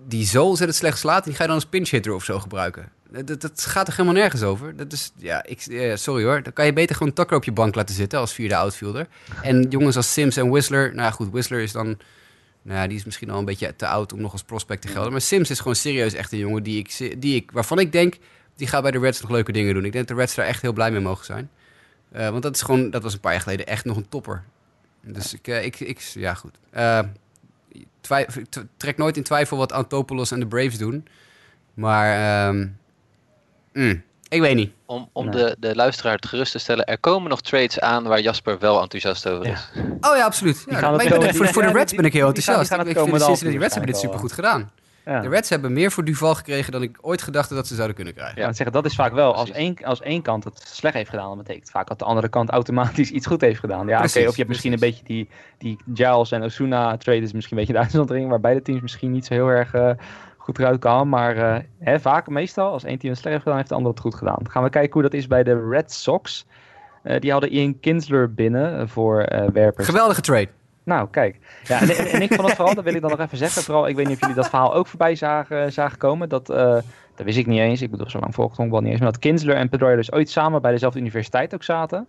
die zo ontzettend slecht slaat, die ga je dan als pinch hitter of zo gebruiken. Dat, dat, gaat er helemaal nergens over. Dat is, ja, ik, eh, sorry hoor. Dan kan je beter gewoon Tucker op je bank laten zitten als vierde outfielder. En jongens als Sims en Whistler, nou goed, Whistler is dan nou ja, die is misschien al een beetje te oud om nog als prospect te gelden. Maar Sims is gewoon serieus echt een jongen die ik, die ik, waarvan ik denk, die gaat bij de Reds nog leuke dingen doen. Ik denk dat de Reds daar echt heel blij mee mogen zijn. Eh, want dat is gewoon, dat was een paar jaar geleden echt nog een topper. Dus ik, eh, ik, ik ja goed. Eh, trek nooit in twijfel wat Antopoulos en de Braves doen. Maar, ehm, mm, ik weet niet. Om, om Nee. de, de luisteraar gerust te stellen, er komen nog trades aan waar Jasper wel enthousiast over Ja. is. Oh ja, absoluut. Ja, ik ben er- voor, voor de ja, Reds ben ik heel die gaan- die enthousiast. gaan Ik, het ik vind de Cincinnati Reds hebben dit super goed gedaan. Ja. De Reds hebben meer voor Duval gekregen dan ik ooit gedacht had dat ze zouden kunnen krijgen. Ja, want zeggen, dat is vaak wel, als één, als één kant het slecht heeft gedaan, dan betekent vaak dat de andere kant automatisch iets goed heeft gedaan. Ja, oké, of je hebt misschien een beetje die, die Giles en Osuna trade is misschien een beetje de uitzondering, waar beide teams misschien niet zo heel erg eh, goed eruit kwamen. Maar eh, hè, vaak, meestal, als één team het slecht heeft gedaan, heeft de ander het goed gedaan. Dan gaan we kijken hoe dat is bij de Red Sox. Eh, die hadden Ian Kinsler binnen voor eh, werpers. Geweldige trade. Nou, kijk. Ja, en, en ik vond het vooral, dat wil ik dan nog even zeggen. Vooral, ik weet niet of jullie dat verhaal ook voorbij zagen, zagen komen. Dat, eh, dat wist ik niet eens. Ik bedoel, zo lang volgde ik wel niet eens. Maar dat Kinsler en Pedroia dus ooit samen bij dezelfde universiteit ook zaten.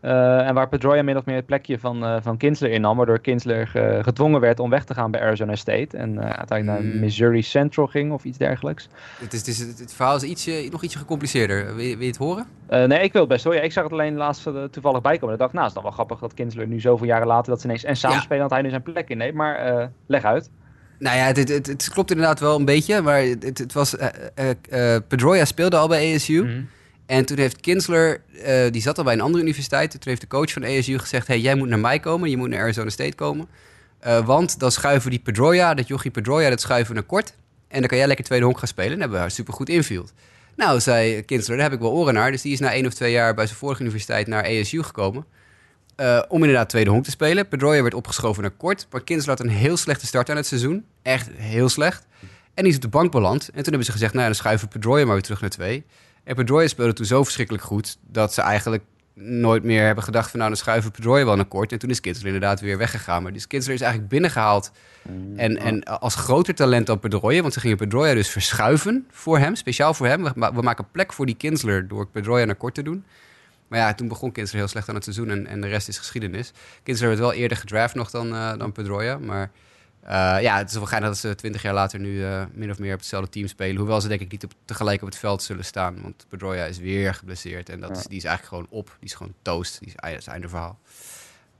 Eh, en waar Pedroia min of meer het plekje van, eh, van Kinsler innam. Waardoor Kinsler ge- gedwongen werd om weg te gaan bij Arizona State. En eh, uiteindelijk naar Hmm. Missouri Central ging of iets dergelijks. Het, is, het, is, het verhaal is ietsje, nog ietsje gecompliceerder. Wil je, wil je het horen? Eh, nee, ik wil het best hoor. Ja, ik zag het alleen laatst eh, toevallig bijkomen. Ik dacht, nou, het is dan wel grappig dat Kinsler nu zoveel jaren later dat ze ineens en samenspelen, dat hij nu zijn plek inneemt. Maar eh, leg uit. Nou ja, het, het, klopt inderdaad wel een beetje. Maar het, het was... eh eh, eh, Pedroia speelde al bij ASU. Mhm. En toen heeft Kinsler... eh, die zat al bij een andere universiteit. Toen heeft de coach van ASU gezegd... hey, jij moet naar mij komen. Je moet naar Arizona State komen. Eh, want dan schuiven die Pedroia, dat jochie Pedroia... dat schuiven naar kort. En dan kan jij lekker tweede honk gaan spelen. En hebben we haar supergoed infield. Nou, zei Kinsler, daar heb ik wel oren naar. Dus die is na één of twee jaar bij zijn vorige universiteit naar ASU gekomen. eh, om inderdaad tweede honk te spelen. Pedroia werd opgeschoven naar kort. Maar Kinsler had een heel slechte start aan het seizoen. Echt heel slecht. En die is op de bank beland. En toen hebben ze gezegd, nou ja, dan schuiven we Pedroia maar weer terug naar twee. En Pedroia speelde toen zo verschrikkelijk goed... dat ze eigenlijk nooit meer hebben gedacht van... nou, dan schuiven Pedroia wel naar kort. En toen is Kinsler inderdaad weer weggegaan. Maar dus Kinsler is eigenlijk binnengehaald... En, en als groter talent dan Pedroia, want ze gingen Pedroia dus verschuiven voor hem, speciaal voor hem. We, we maken plek voor die Kinsler door Pedroia naar kort te doen. Maar ja, toen begon Kinsler heel slecht aan het seizoen en, en de rest is geschiedenis. Kinsler werd wel eerder gedraft nog dan, eh, dan Pedroia, maar ja, het is wel geinig dat ze twintig jaar later nu eh, min of meer op hetzelfde team spelen. Hoewel ze denk ik niet op, tegelijk op het veld zullen staan, want Pedroia is weer geblesseerd en dat is, die is eigenlijk gewoon op. Die is gewoon toast, die is, dat is einde verhaal.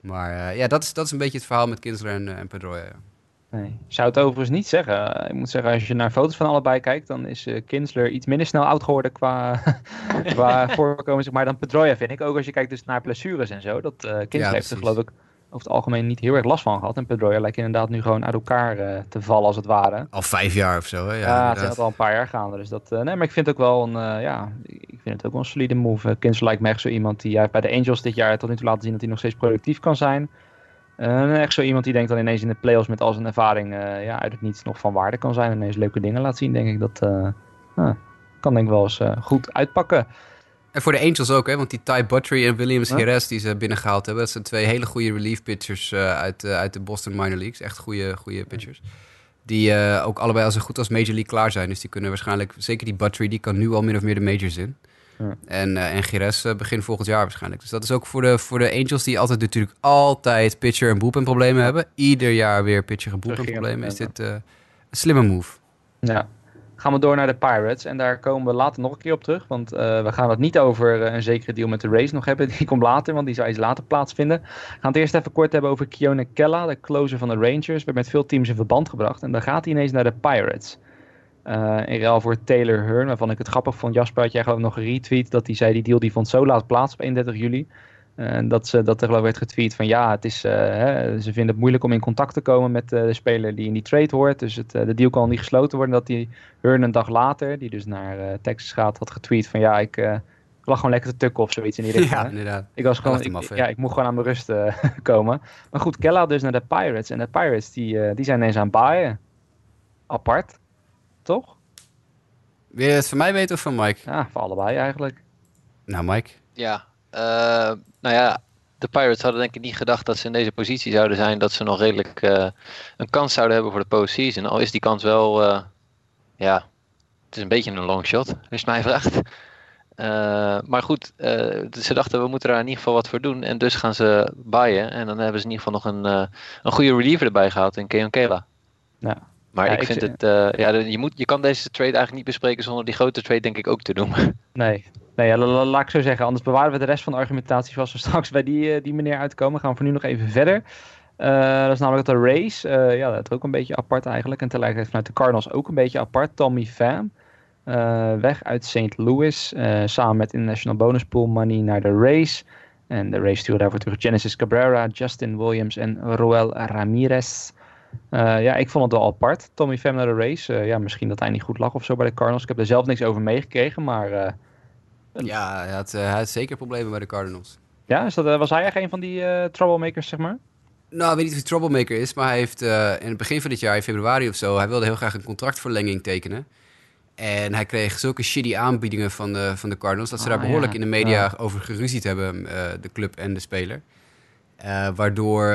Maar eh, ja, dat is, dat is een beetje het verhaal met Kinsler en, eh, en Pedroia. ja. Nee. Ik zou het overigens niet zeggen. Ik moet zeggen, als je naar foto's van allebei kijkt, dan is uh, Kinsler iets minder snel oud geworden qua, qua voorkomen, zeg maar, dan Pedroia, vind ik. Ook als je kijkt dus naar blessures en zo. Dat uh, Kinsler ja, heeft er geloof ik over het algemeen niet heel erg last van gehad. En Pedroia lijkt inderdaad nu gewoon uit elkaar uh, te vallen, als het ware. Al vijf jaar of zo, hè? Ja, ja het is al een paar jaar gaande. Dus dat, nee, maar ik vind het ook wel een, ja, ik vind het ook wel een solide move. Kinsler lijkt me echt zo iemand die bij de Angels dit jaar tot nu toe laten zien dat hij nog steeds productief kan zijn. Echt zo iemand die denkt dan ineens in de playoffs met al zijn ervaring ja, uit het niets nog van waarde kan zijn. En ineens leuke dingen laat zien, denk ik. Dat kan denk ik wel eens goed uitpakken. En voor de Angels ook, hè? want die Ty Buttrey en Williams Jerez die ze binnengehaald hebben. Dat zijn twee hele goede relief pitchers uit, uit de Boston minor leagues. Echt goede, goede pitchers. Die ook allebei al zo goed als Major League klaar zijn. Dus die kunnen waarschijnlijk, zeker die Buttrey, die kan nu al min of meer de majors in. Ja. En, uh, en Gires uh, begin volgend jaar waarschijnlijk. Dus dat is ook voor de, voor de Angels die altijd natuurlijk altijd pitcher en bullpen problemen hebben. Ieder jaar weer pitcher en bullpen problemen. Is dit een slimme move. Ja. Gaan we door naar de Pirates. En daar komen we later nog een keer op terug. Want we gaan het niet over een zekere deal met de Rays nog hebben. Die komt later, want die zou iets later plaatsvinden. We gaan het eerst even kort hebben over Keone Kella, de closer van de Rangers. Werd met veel teams in verband gebracht. En dan gaat hij ineens naar de Pirates. Uh, in ruil voor Taylor Hearn, waarvan ik het grappig vond. Jasper had jij ik nog een retweet dat hij zei die deal die vond zo laat plaats op 31 juli. Uh, dat, ze, dat er geloof ik werd getweet van ja, het is, uh, hè, ze vinden het moeilijk om in contact te komen met de speler die in die trade hoort. Dus het, de deal kan niet gesloten worden. Dat die Hearn een dag later, die dus naar Texas gaat, had getweet van ja, ik, ik lag gewoon lekker te tukken of zoiets in ieder geval. Ja, inderdaad. Ik was gewoon, ik, ja, ik mocht gewoon aan mijn rust komen. Maar goed, Kella dus naar de Pirates. En de Pirates die, die zijn ineens aan het baaien. Apart, toch? Wil je het van mij weten of van Mike? Ja, voor allebei eigenlijk. Nou, Mike? Ja, nou ja, de Pirates hadden denk ik niet gedacht dat ze in deze positie zouden zijn. Dat ze nog redelijk uh, een kans zouden hebben voor de postseason. Al is die kans wel, uh, ja, het is een beetje een long shot, als je mij vraagt. maar goed, ze dachten we moeten daar in ieder geval wat voor doen. En dus gaan ze baaien. En dan hebben ze in ieder geval nog een, een goede reliever erbij gehaald in Keon Kela. Ja. Maar ik, ik vind het, ja, je, moet, je kan deze trade eigenlijk niet bespreken zonder die grote trade denk ik ook te doen. Nee, nee ja, laat ik zo zeggen. Anders bewaren we de rest van de argumentatie zoals we straks bij die, uh, die meneer uitkomen. Gaan we voor nu nog even verder. Uh, dat is namelijk de race, ja, dat is ook een beetje apart eigenlijk. En tegelijkertijd vanuit de Cardinals ook een beetje apart. Tommy Pham, weg uit St. Louis, samen met International Bonus Pool Money naar de race. En de race stuurde daarvoor terug Genesis Cabrera, Justin Williams en Roel Ramirez. Ja, ik vond het wel apart. Tommy Pham naar de race. Ja, misschien dat hij niet goed lag of zo bij de Cardinals. Ik heb er zelf niks over meegekregen, maar... Ja, hij had, hij had, zeker problemen bij de Cardinals. Ja, is dat, was hij echt een van die troublemakers, zeg maar? Nou, ik weet niet of hij troublemaker is, maar hij heeft in het begin van dit jaar, in februari of zo, hij wilde heel graag een contractverlenging tekenen. En hij kreeg zulke shitty aanbiedingen van de, van de Cardinals, dat ze daar ah, behoorlijk in de media ja. over geruzied hebben, de club en de speler. waardoor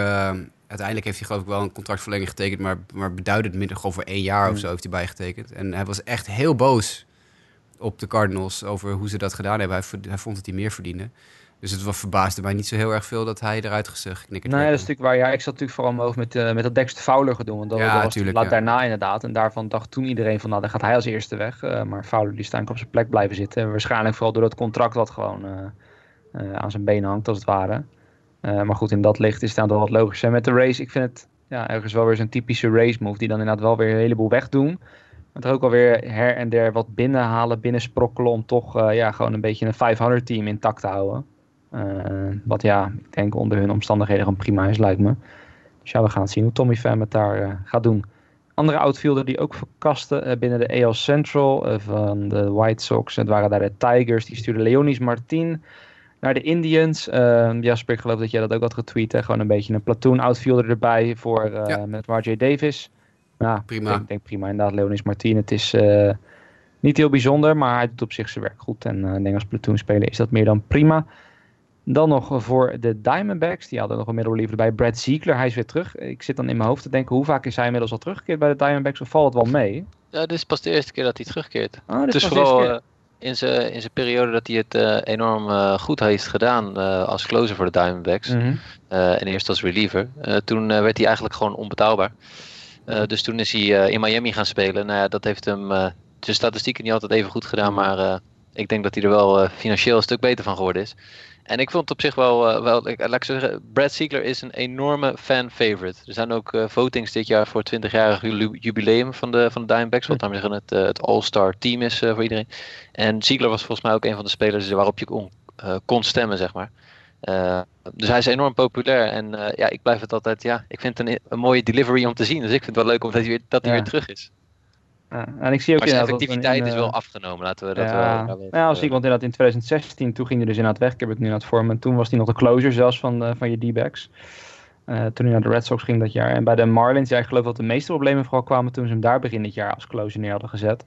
uiteindelijk heeft hij geloof ik wel een contractverlenging getekend, maar, maar beduidend minder gewoon voor één jaar of zo heeft hij bijgetekend. En hij was echt heel boos op de Cardinals over hoe ze dat gedaan hebben. Hij, hij vond dat hij meer verdiende. Dus het was verbaasde mij niet zo heel erg veel dat hij eruit werd. Nee, dat is natuurlijk waar. Ja, ik zat natuurlijk vooral omhoog met, uh, met dat Dexter Fowler gedoe. Want dat, ja, dat was tuurlijk, laat daarna inderdaad. En daarvan dacht toen iedereen van, nou, dan gaat hij als eerste weg. Uh, maar Fowler die staan op zijn plek blijven zitten. waarschijnlijk vooral door dat contract wat gewoon uh, aan zijn benen hangt, als het ware. Maar goed, in dat licht is het dan wat logischer. En met de race, ik vind het ja, ergens wel weer zo'n typische race move. Die dan inderdaad wel weer een heleboel wegdoen. Maar er ook alweer her en der wat binnenhalen, binnensprokkelen. Om toch uh, ja, gewoon een beetje een 500 team intact te houden. Uh, wat ja, ik denk onder hun omstandigheden gewoon prima is, lijkt me. Dus ja, we gaan zien hoe Tommy Pham het daar gaat doen. Andere outfielder die ook verkasten binnen de AL Central van de White Sox. Het waren daar de Tigers. Die stuurde Leonis Martin naar de Indians. Uh, Jasper, ik geloof dat jij dat ook had getweet. Hè? Gewoon een beetje een platoon outfielder erbij voor, ja. met RJ Davis. Nou, prima. Ik denk, prima inderdaad. Leonis Martin. Het is uh, niet heel bijzonder, maar hij doet op zich zijn werk goed. En uh, ik denk als platoon speler is dat meer dan prima. Dan nog voor de Diamondbacks. Die hadden nog een middeliever bij. Brad Ziegler, hij is weer terug. Ik zit dan in mijn hoofd te denken, hoe vaak is hij inmiddels al teruggekeerd bij de Diamondbacks? Of valt het wel mee? Ja, dit is pas de eerste keer dat hij terugkeert. Oh, dit is vooral in zijn, in zijn periode dat hij het uh, enorm uh, goed heeft gedaan uh, als closer voor de Diamondbacks. Mm -hmm. en eerst als reliever. toen werd hij eigenlijk gewoon onbetaalbaar. Dus toen is hij in Miami gaan spelen. Nou ja, dat heeft hem zijn statistieken niet altijd even goed gedaan. Maar ik denk dat hij er wel financieel een stuk beter van geworden is. En ik vond het op zich wel, eh, wel ik, laat ik zeggen, Brad Ziegler is een enorme fan-favorite. Er zijn ook eh, votings dit jaar voor het 20-jarig ju- jubileum van de, van de Diamondbacks. Wat daarmee zeggen het, eh, het all-star team is eh, voor iedereen. En Ziegler was volgens mij ook een van de spelers waarop je kon, eh, kon stemmen, zeg maar. Eh, dus hij is enorm populair. En eh, ja, ik blijf het altijd, ja, ik vind het een, een mooie delivery om te zien. Dus ik vind het wel leuk omdat hij weer, dat hij Ja. weer terug is. Ja, en ik zie ook Maar zijn effectiviteit in, is eh, wel afgenomen, laten we dat ja, wel... daar wel even, als ik, want inderdaad in 2016, toen ging hij dus inderdaad weg. Ik heb het nu aan het vormen. En toen was hij nog de closer zelfs van, eh, van je D-backs. Eh, toen hij naar de Red Sox ging dat jaar. En bij de Marlins, ja, ik geloof dat de meeste problemen vooral kwamen toen ze hem daar begin dit jaar als closer neer hadden gezet.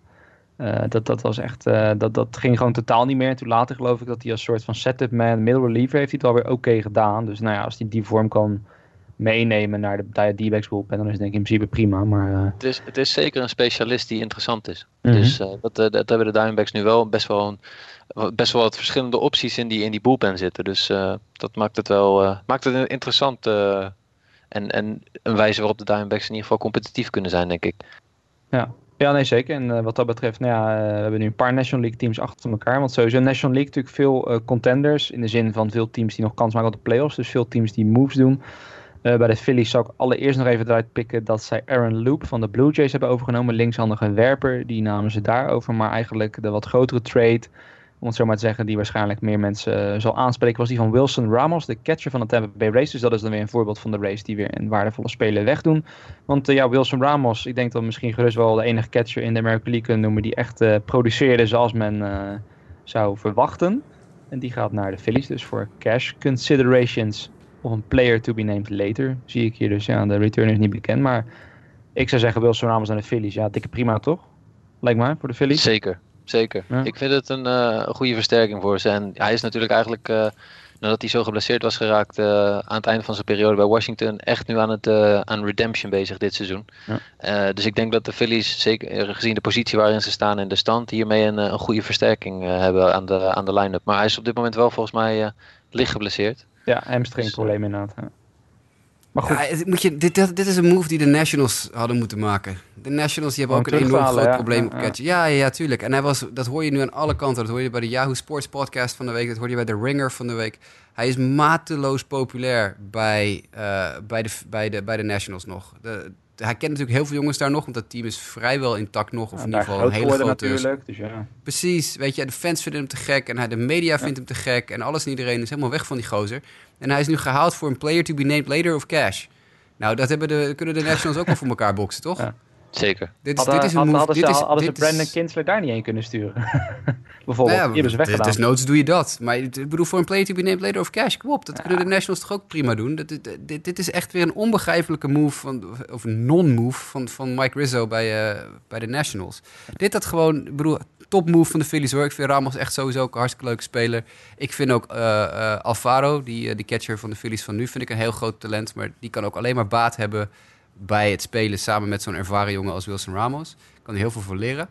Eh, dat, dat was echt, eh, dat, dat ging gewoon totaal niet meer. En toen later geloof ik dat hij als soort van setup man, middle reliever heeft hij het wel weer oké gedaan. Dus nou ja, als hij die vorm kan meenemen naar de, D-backs bullpen, dan is het denk ik in principe prima. Maar eh, Het is, het is zeker een specialist die interessant is. Mhm. Dus dat, dat hebben de Diamondbacks nu wel best wel, een, best wel wat verschillende opties in die, in die bullpen zitten. Dus dat maakt het wel maakt het een interessant en, en een wijze waarop de Diamondbacks in ieder geval competitief kunnen zijn, denk ik. Ja, nee, zeker. En eh, wat dat betreft, nou ja, eh, we hebben nu een paar National League teams achter elkaar. Want sowieso National League natuurlijk veel eh, contenders. In de zin van veel teams die nog kans maken op de playoffs. Dus veel teams die moves doen. Bij de Phillies zou ik allereerst nog even eruit pikken dat zij Aaron Loop van de Blue Jays hebben overgenomen. Linkshandige werper, die namen ze daarover. Maar eigenlijk de wat grotere trade, om het zo maar te zeggen, die waarschijnlijk meer mensen eh, zal aanspreken, was die van Wilson Ramos, de catcher van de Tampa Bay Rays. Dus dat is dan weer een voorbeeld van de Rays die weer een waardevolle speler wegdoen. Want eh, ja, Wilson Ramos, ik denk dat misschien gerust wel de enige catcher in de American League kunnen noemen die echt eh, produceerde zoals men zou verwachten. En die gaat naar de Phillies, dus voor cash considerations of een player to be named later. Zie ik hier dus, ja, de return is niet bekend. Maar ik zou zeggen Wilson Ramos naar de Phillies. Ja, dikke prima toch? Lijkt mij, voor de Phillies. Zeker, zeker. Ja. Ik vind het een, een goede versterking voor ze. En hij is natuurlijk eigenlijk, eh, nadat hij zo geblesseerd was geraakt eh, aan het einde van zijn periode bij Washington, echt nu aan, het, aan redemption bezig dit seizoen. Ja. Dus ik denk dat de Phillies, zeker gezien de positie waarin ze staan in de stand, hiermee een, een goede versterking hebben aan de, aan de line-up. Maar hij is op dit moment wel volgens mij licht geblesseerd. Ja, hamstring probleem inderdaad. Ja. Maar goed, Ja, moet je, dit, dit, dit is een move die de Nationals hadden moeten maken. De Nationals die hebben ook een enorm groot ja. probleem Ja, op ja. catchen. Ja, ja, ja, tuurlijk. En hij was, dat hoor je nu aan alle kanten. Dat hoor je bij de Yahoo Sports podcast van de week. Dat hoor je bij de Ringer van de week. Hij is mateloos populair bij, eh, bij, de, bij, de, bij de Nationals nog. De, hij kent natuurlijk heel veel jongens daar nog, want dat team is vrijwel intact nog. Of ja, in ieder geval een hele grote... natuurlijk. Dus ja. Precies, weet je, de fans vinden hem te gek en hij, de media vindt hem te gek en alles en iedereen is helemaal weg van die gozer. En hij is nu gehaald voor een player to be named later of cash. Nou, dat hebben de, kunnen de Nationals ook wel voor elkaar boksen, toch? Ja. Zeker. Dit, is, Hadden, dit is een hadden, move. hadden dit ze, is, hadden ze dit is- Brandon Kinsler daar niet heen kunnen sturen? Bijvoorbeeld, Nou die hebben ze weggedaan. Desnoods doe je dat. Maar ik bedoel, voor een player to be named later of cash, kom op. Dat kunnen de Nationals toch ook prima doen. Dat, dit, dit, dit is echt weer een onbegrijpelijke move, van, of een non-move van, van Mike Rizzo bij, eh, bij de Nationals. Dit had gewoon, ik bedoel, top move van de Phillies hoor. Ik vind Ramos echt sowieso ook een hartstikke leuke speler. Ik vind ook eh, eh, Alvaro, die, eh, die catcher van de Phillies van nu, vind ik een heel groot talent. Maar die kan ook alleen maar baat hebben bij het spelen samen met zo'n ervaren jongen als Wilson Ramos. Kan er heel veel van leren.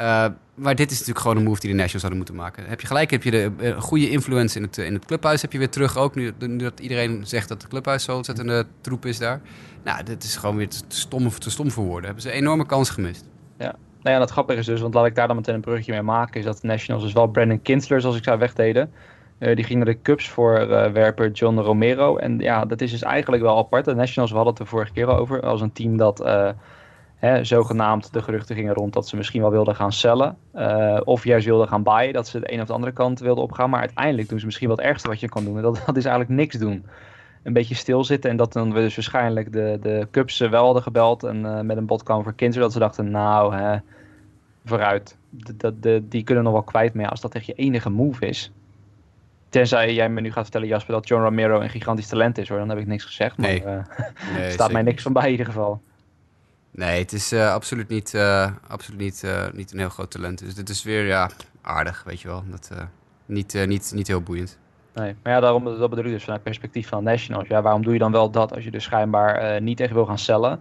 Uh, maar dit is natuurlijk gewoon een move die de Nationals hadden moeten maken. Heb je gelijk, heb je de uh, goede influence in het, in het clubhuis heb je weer terug ook. Nu, dat iedereen zegt dat het clubhuis zo ontzettende troep is daar. Nou, dit is gewoon weer te stom, te stom voor woorden. Hebben ze een enorme kans gemist. Ja. Nou ja, dat grappige is dus, want laat ik daar dan meteen een bruggetje mee maken, is dat de Nationals dus wel Brandon Kinsler, zoals ik zei, wegdeden. Uh, die ging naar de Cubs voor uh, werper John Romero. En ja, dat is dus eigenlijk wel apart. De Nationals, hadden het er vorige keer over, als een team dat uh, hè, zogenaamd de geruchten gingen rond dat ze misschien wel wilden gaan cellen. Of juist wilden gaan buyen, dat ze de een of de andere kant wilden opgaan. Maar uiteindelijk doen ze misschien wat ergste wat je kan doen. En dat, dat is eigenlijk niks doen. Een beetje stilzitten en dat dan we dus waarschijnlijk de, de Cubs wel hadden gebeld en met een bod kwam voor Kinsler. Dat ze dachten, nou, hè, vooruit. De, de, de, die kunnen nog wel kwijt, ja, als dat echt je enige move is. Tenzij jij me nu gaat vertellen, Jasper, dat John Romero een gigantisch talent is hoor, dan heb ik niks gezegd. Maar nee. uh, nee, staat mij niks van bij in ieder geval. Nee, het is uh, absoluut, niet, uh, absoluut niet, niet een heel groot talent. Dus dit is weer ja, aardig, weet je wel. Dat, eh, niet, niet, niet heel boeiend. Nee, maar ja, daarom, dat bedoel ik dus vanuit perspectief van Nationals. Ja, waarom doe je dan wel dat als je dus schijnbaar eh, niet tegen wil gaan cellen?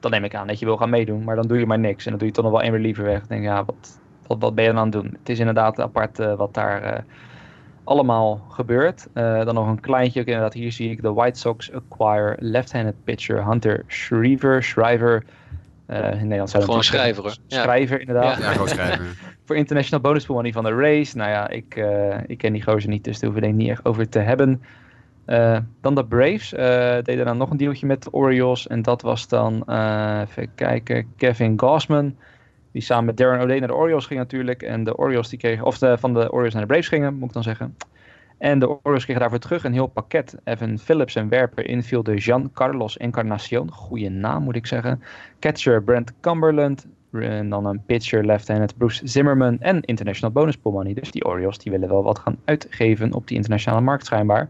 Dan neem ik aan dat je wil gaan meedoen, maar dan doe je maar niks. En dan doe je toch nog wel één reliever weg. Dan denk ik, ja, wat, wat, wat ben je dan aan het doen? Het is inderdaad apart wat daar allemaal gebeurt. Uh, dan nog een kleintje, ook inderdaad, hier zie ik de White Sox acquire left-handed pitcher Hunter Shriver. Shriver, uh, in Nederland zou Gewoon schrijver hoor. Schrijver, inderdaad. Ja, gewoon schrijver. voor International Bonus Money van de race. Nou ja, ik, uh, ik ken die gozer niet, dus daar hoeven we denk ik niet echt over te hebben. Uh, dan de Braves uh, deden dan nog een dealtje met de Orioles. En dat was dan, even kijken, Kevin Gossman. Die samen met Darren O'Day naar de Orioles ging natuurlijk. En de Orioles die kregen, of de, van de Orioles naar de Braves gingen, moet ik dan zeggen. En de Orioles kregen daarvoor terug een heel pakket. Evan Phillips en werper infielder Jean Carlos Encarnacion. Goeie naam moet ik zeggen. Catcher Brent Cumberland. En dan een pitcher left-handed Bruce Zimmerman. En international bonus money. Dus die Orioles die willen wel wat gaan uitgeven op die internationale markt schijnbaar.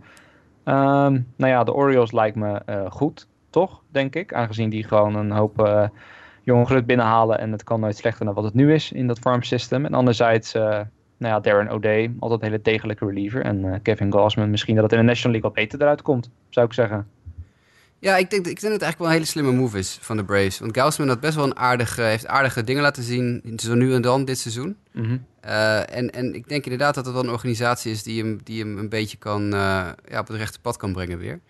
Um, nou ja, de Orioles lijkt me uh, goed, toch? Denk ik. Aangezien die gewoon een hoop uh, jonge grut binnenhalen. En het kan nooit slechter dan wat het nu is in dat farm system. En anderzijds... Uh, nou ja, Darren O'Day, altijd een hele degelijke reliever. En uh, Kevin Gausman, misschien dat het in de National League wat beter eruit komt, zou ik zeggen. Ja, ik denk, ik denk dat het eigenlijk wel een hele slimme move is van de Braves. Want Gausman had best wel een aardige, heeft aardige dingen laten zien, zo nu en dan dit seizoen. Mm -hmm. uh, en, en ik denk inderdaad dat het wel een organisatie is die hem, die hem een beetje kan, ja, op het rechte pad kan brengen weer.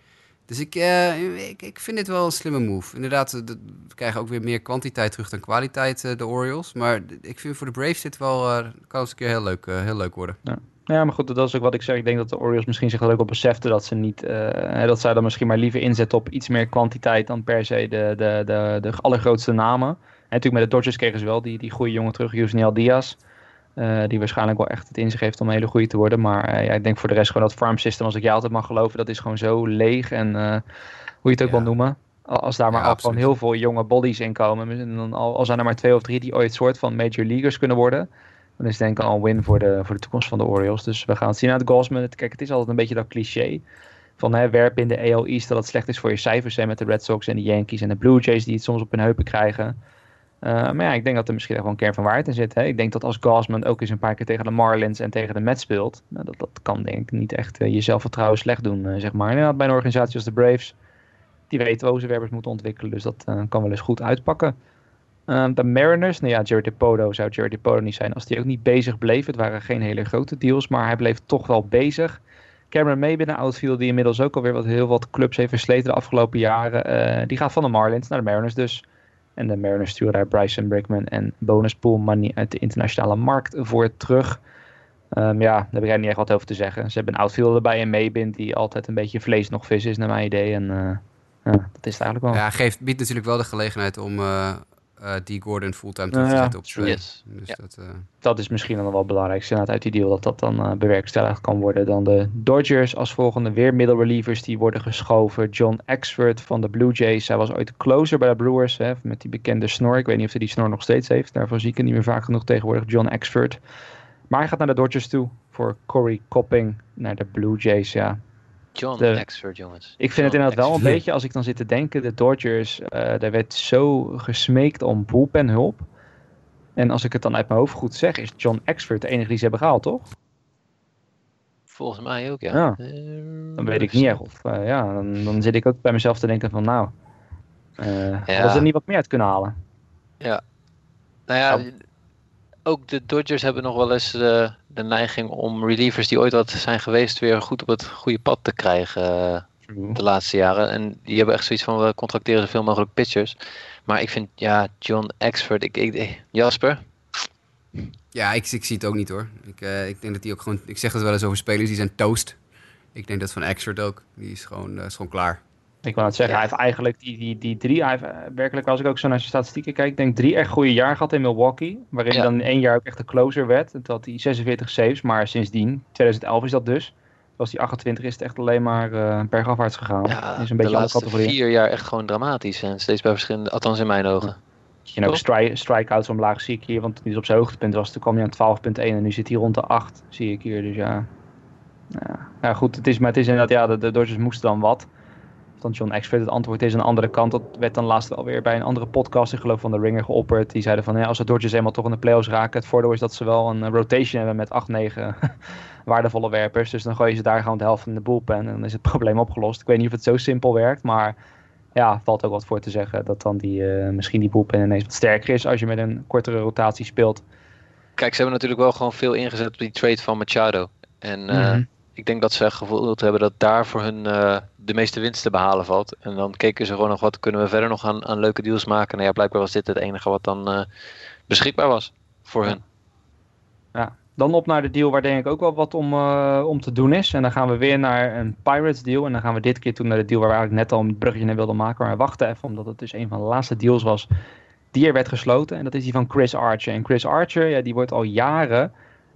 Dus ik, uh, ik, ik vind dit wel een slimme move. Inderdaad, we krijgen ook weer meer kwantiteit terug dan kwaliteit, uh, de Orioles. Maar ik vind voor de Braves dit wel, uh, kan eens een keer heel leuk, heel leuk worden. Ja. ja, maar goed, dat is ook wat ik zeg. Ik denk dat de Orioles misschien zich ook al beseften dat ze niet, dat zij dan misschien maar liever inzetten op iets meer kwantiteit dan per se de, de, de, de allergrootste namen. En natuurlijk met de Dodgers kregen ze wel die, die goede jongen terug, Yusniel Diaz. Uh, die waarschijnlijk wel echt het in zich heeft om een hele goede te worden. Maar uh, ja, ik denk voor de rest gewoon dat farm system, als ik jou altijd mag geloven, dat is gewoon zo leeg. En uh, hoe je het ook ja. wil noemen. Als daar maar ja, al gewoon heel veel jonge bodies in komen. En dan al, al zijn er maar twee of drie die ooit soort van major leaguers kunnen worden. Dan is het denk ik al een win voor de, voor de toekomst van de Orioles. Dus we gaan het zien uit Gosman. Kijk, het is altijd een beetje dat cliché. Van hè, werpen in de AL East dat het slecht is voor je cijfers. Hè, met de Red Sox en de Yankees en de Blue Jays die het soms op hun heupen krijgen. Uh, maar ja, ik denk dat er misschien wel een kern van waarheid in zit. Hè? Ik denk dat als Gosman ook eens een paar keer tegen de Marlins en tegen de Mets speelt, nou, dat, dat kan denk ik niet echt uh, je zelfvertrouwen slecht doen, uh, zeg maar. En bij een organisatie als de Braves, die weten hoe ze werpers moeten ontwikkelen, dus dat kan wel eens goed uitpakken. de Mariners, nou ja, Jared DePoto zou Jared DePoto niet zijn als hij ook niet bezig bleef. Het waren geen hele grote deals, maar hij bleef toch wel bezig. Cameron May binnen outfield, die inmiddels ook alweer wat, heel wat clubs heeft versleten de afgelopen jaren, die gaat van de Marlins naar de Mariners dus. En de Mariners sturen daar Bryson Brickman en bonus pool money uit de internationale markt voor terug. Um, ja, daar heb ik niet echt wat over te zeggen. Ze hebben een outfielder erbij en Maybin die altijd een beetje vlees nog vis is naar mijn idee. En uh, ja, dat is het eigenlijk wel. Ja, geeft, biedt natuurlijk wel de gelegenheid om uh, uh, die Gordon fulltime terug te zetten op. Yes. Dus ja. dat, dat is misschien dan wel het belangrijkste uit die deal. Dat dat dan bewerkstelligd kan worden. Dan de Dodgers als volgende weer middle relievers die worden geschoven. John Axford van de Blue Jays. Hij was ooit de closer bij de Brewers. Hè, met die bekende snor. Ik weet niet of hij die snor nog steeds heeft. Daarvoor zie ik hem niet meer vaak genoeg tegenwoordig. John Axford. Maar hij gaat naar de Dodgers toe. Voor Corey Copping naar de Blue Jays. Ja, John de, Axford, jongens. Ik vind John het inderdaad wel een beetje, als ik dan zit te denken, de Dodgers, uh, daar werd zo gesmeekt om bullpenhulp. En als ik het dan uit mijn hoofd goed zeg, is John Axford de enige die ze hebben gehaald, toch? Volgens mij ook, ja. Ja. Eh, Dan weet ik niet echt. Of, uh, ja, dan, dan, zit ik ook bij mezelf te denken van, nou, uh, Ja. hadden ze er niet wat meer uit kunnen halen. Nou ja, Ja. ook de Dodgers hebben nog wel eens de, de neiging om relievers die ooit wat zijn geweest weer goed op het goede pad te krijgen de laatste jaren. En die hebben echt zoiets van we contracteren zoveel mogelijk pitchers. Maar ik vind, ja, John Axford, ik, ik, Jasper, Ja, ik, ik zie het ook niet hoor. Ik, eh, ik denk dat die ook gewoon. Ik zeg het wel eens over spelers die zijn toast. Ik denk dat van Exert ook. Die is gewoon, eh, is gewoon klaar. Ik wil het zeggen, Ja. hij heeft eigenlijk die, die, die drie, hij heeft eh, werkelijk, als ik ook zo naar zijn statistieken kijk, ik denk drie echt goede jaar gehad in Milwaukee. Waarin Ja. hij dan in één jaar ook echt de closer werd. Toen had hij 46 saves, maar sindsdien, 2011 is dat dus. Was hij 28 is het echt alleen maar eh bergafwaarts gegaan. ja, is een de beetje alle laatste vier jaar echt gewoon dramatisch. En steeds bij verschillende, althans in mijn ogen. En ook Toch? stri strikeouts omlaag zie ik hier, want toen hij op zijn hoogtepunt was, toen kwam hij aan 12.1 en nu zit hij rond de 8, zie ik hier. Dus ja, ja, ja goed, het is, maar het is inderdaad, ja, de, de Dodgers moesten dan wat. Dan John Axford, het antwoord is aan de andere kant. Dat werd dan laatst wel weer bij een andere podcast, ik geloof van de Ringer, geopperd. Die zeiden van, ja, als de Dodgers eenmaal toch in de playoffs raken, het voordeel is dat ze wel een eh, rotation hebben met 8, 9 waardevolle werpers. Dus dan gooien ze daar gewoon de helft van de bullpen en dan is het probleem opgelost. Ik weet niet of het zo simpel werkt, maar ja, valt ook wat voor te zeggen dat dan die, eh, misschien die bullpen ineens wat sterker is als je met een kortere rotatie speelt. Kijk, ze hebben natuurlijk wel gewoon veel ingezet op die trade van Machado. En eh, Mhm. ik denk dat ze gevoeld hebben dat daar voor hun de meeste winst te behalen valt. En dan keken ze gewoon nog wat kunnen we verder nog aan, aan leuke deals maken. Nou ja, blijkbaar was dit het enige wat dan eh, beschikbaar was voor hun. Ja. Dan op naar de deal waar denk ik ook wel wat om, uh, om te doen is. En dan gaan we weer naar een Pirates deal. En dan gaan we dit keer toe naar de deal waar we eigenlijk net al een bruggetje naar wilden maken. Maar wachten even, omdat het dus een van de laatste deals was die er werd gesloten. En dat is die van Chris Archer. En Chris Archer, ja, die wordt al jaren,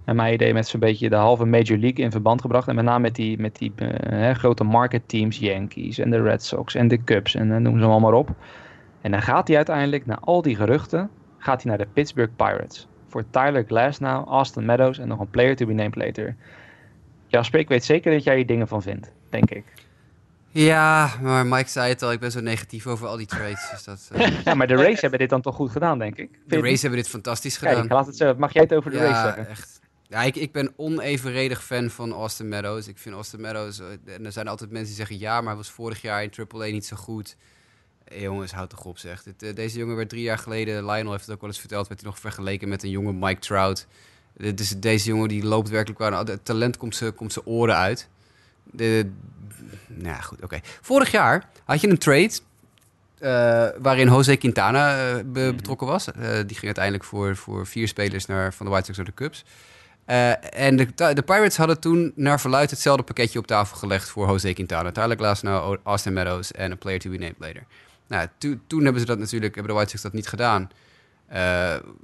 naar mijn idee, met zo'n beetje de halve Major League in verband gebracht. En met name met die, met die uh, grote market teams, Yankees en de Red Sox en de Cubs en uh, noem ze allemaal op. En dan gaat hij uiteindelijk, na al die geruchten, gaat hij naar de Pittsburgh Pirates. Voor Tyler Glasnow, Austin Meadows en nog een player to be named later. Jasper, ik weet zeker dat jij hier dingen van vindt, denk ik. Ja, maar Mike zei het al, ik ben zo negatief over al die trades. Dus dat, uh... ja, maar de Rays hebben dit dan toch goed gedaan, denk ik. De Rays hebben dit fantastisch gedaan. Kijk, laat het zo. Mag jij het over de ja, Rays zeggen? Echt. Ja, ik, ik ben onevenredig fan van Austin Meadows. Ik vind Austin Meadows, en er zijn altijd mensen die zeggen ja, maar hij was vorig jaar in AAA niet zo goed. Hey, jongens, houd toch op zeg. Dit, uh, deze jongen werd drie jaar geleden, Lionel heeft het ook wel eens verteld, werd hij nog vergeleken met een jonge Mike Trout. Dus deze jongen die loopt werkelijk waar, het talent komt zijn komt zijn oren uit. De, nou goed, oké. Okay. Vorig jaar had je een trade uh, waarin Jose Quintana uh, be betrokken was. Uh, die ging uiteindelijk voor, voor vier spelers naar, van de White Sox naar de Cubs. En de, de, Pirates hadden toen naar verluid hetzelfde pakketje op tafel gelegd voor Jose Quintana. Tyler Glasnow, Austin Meadows en een player to be named later. Nou, to, toen hebben ze dat natuurlijk, hebben de White Sox dat niet gedaan.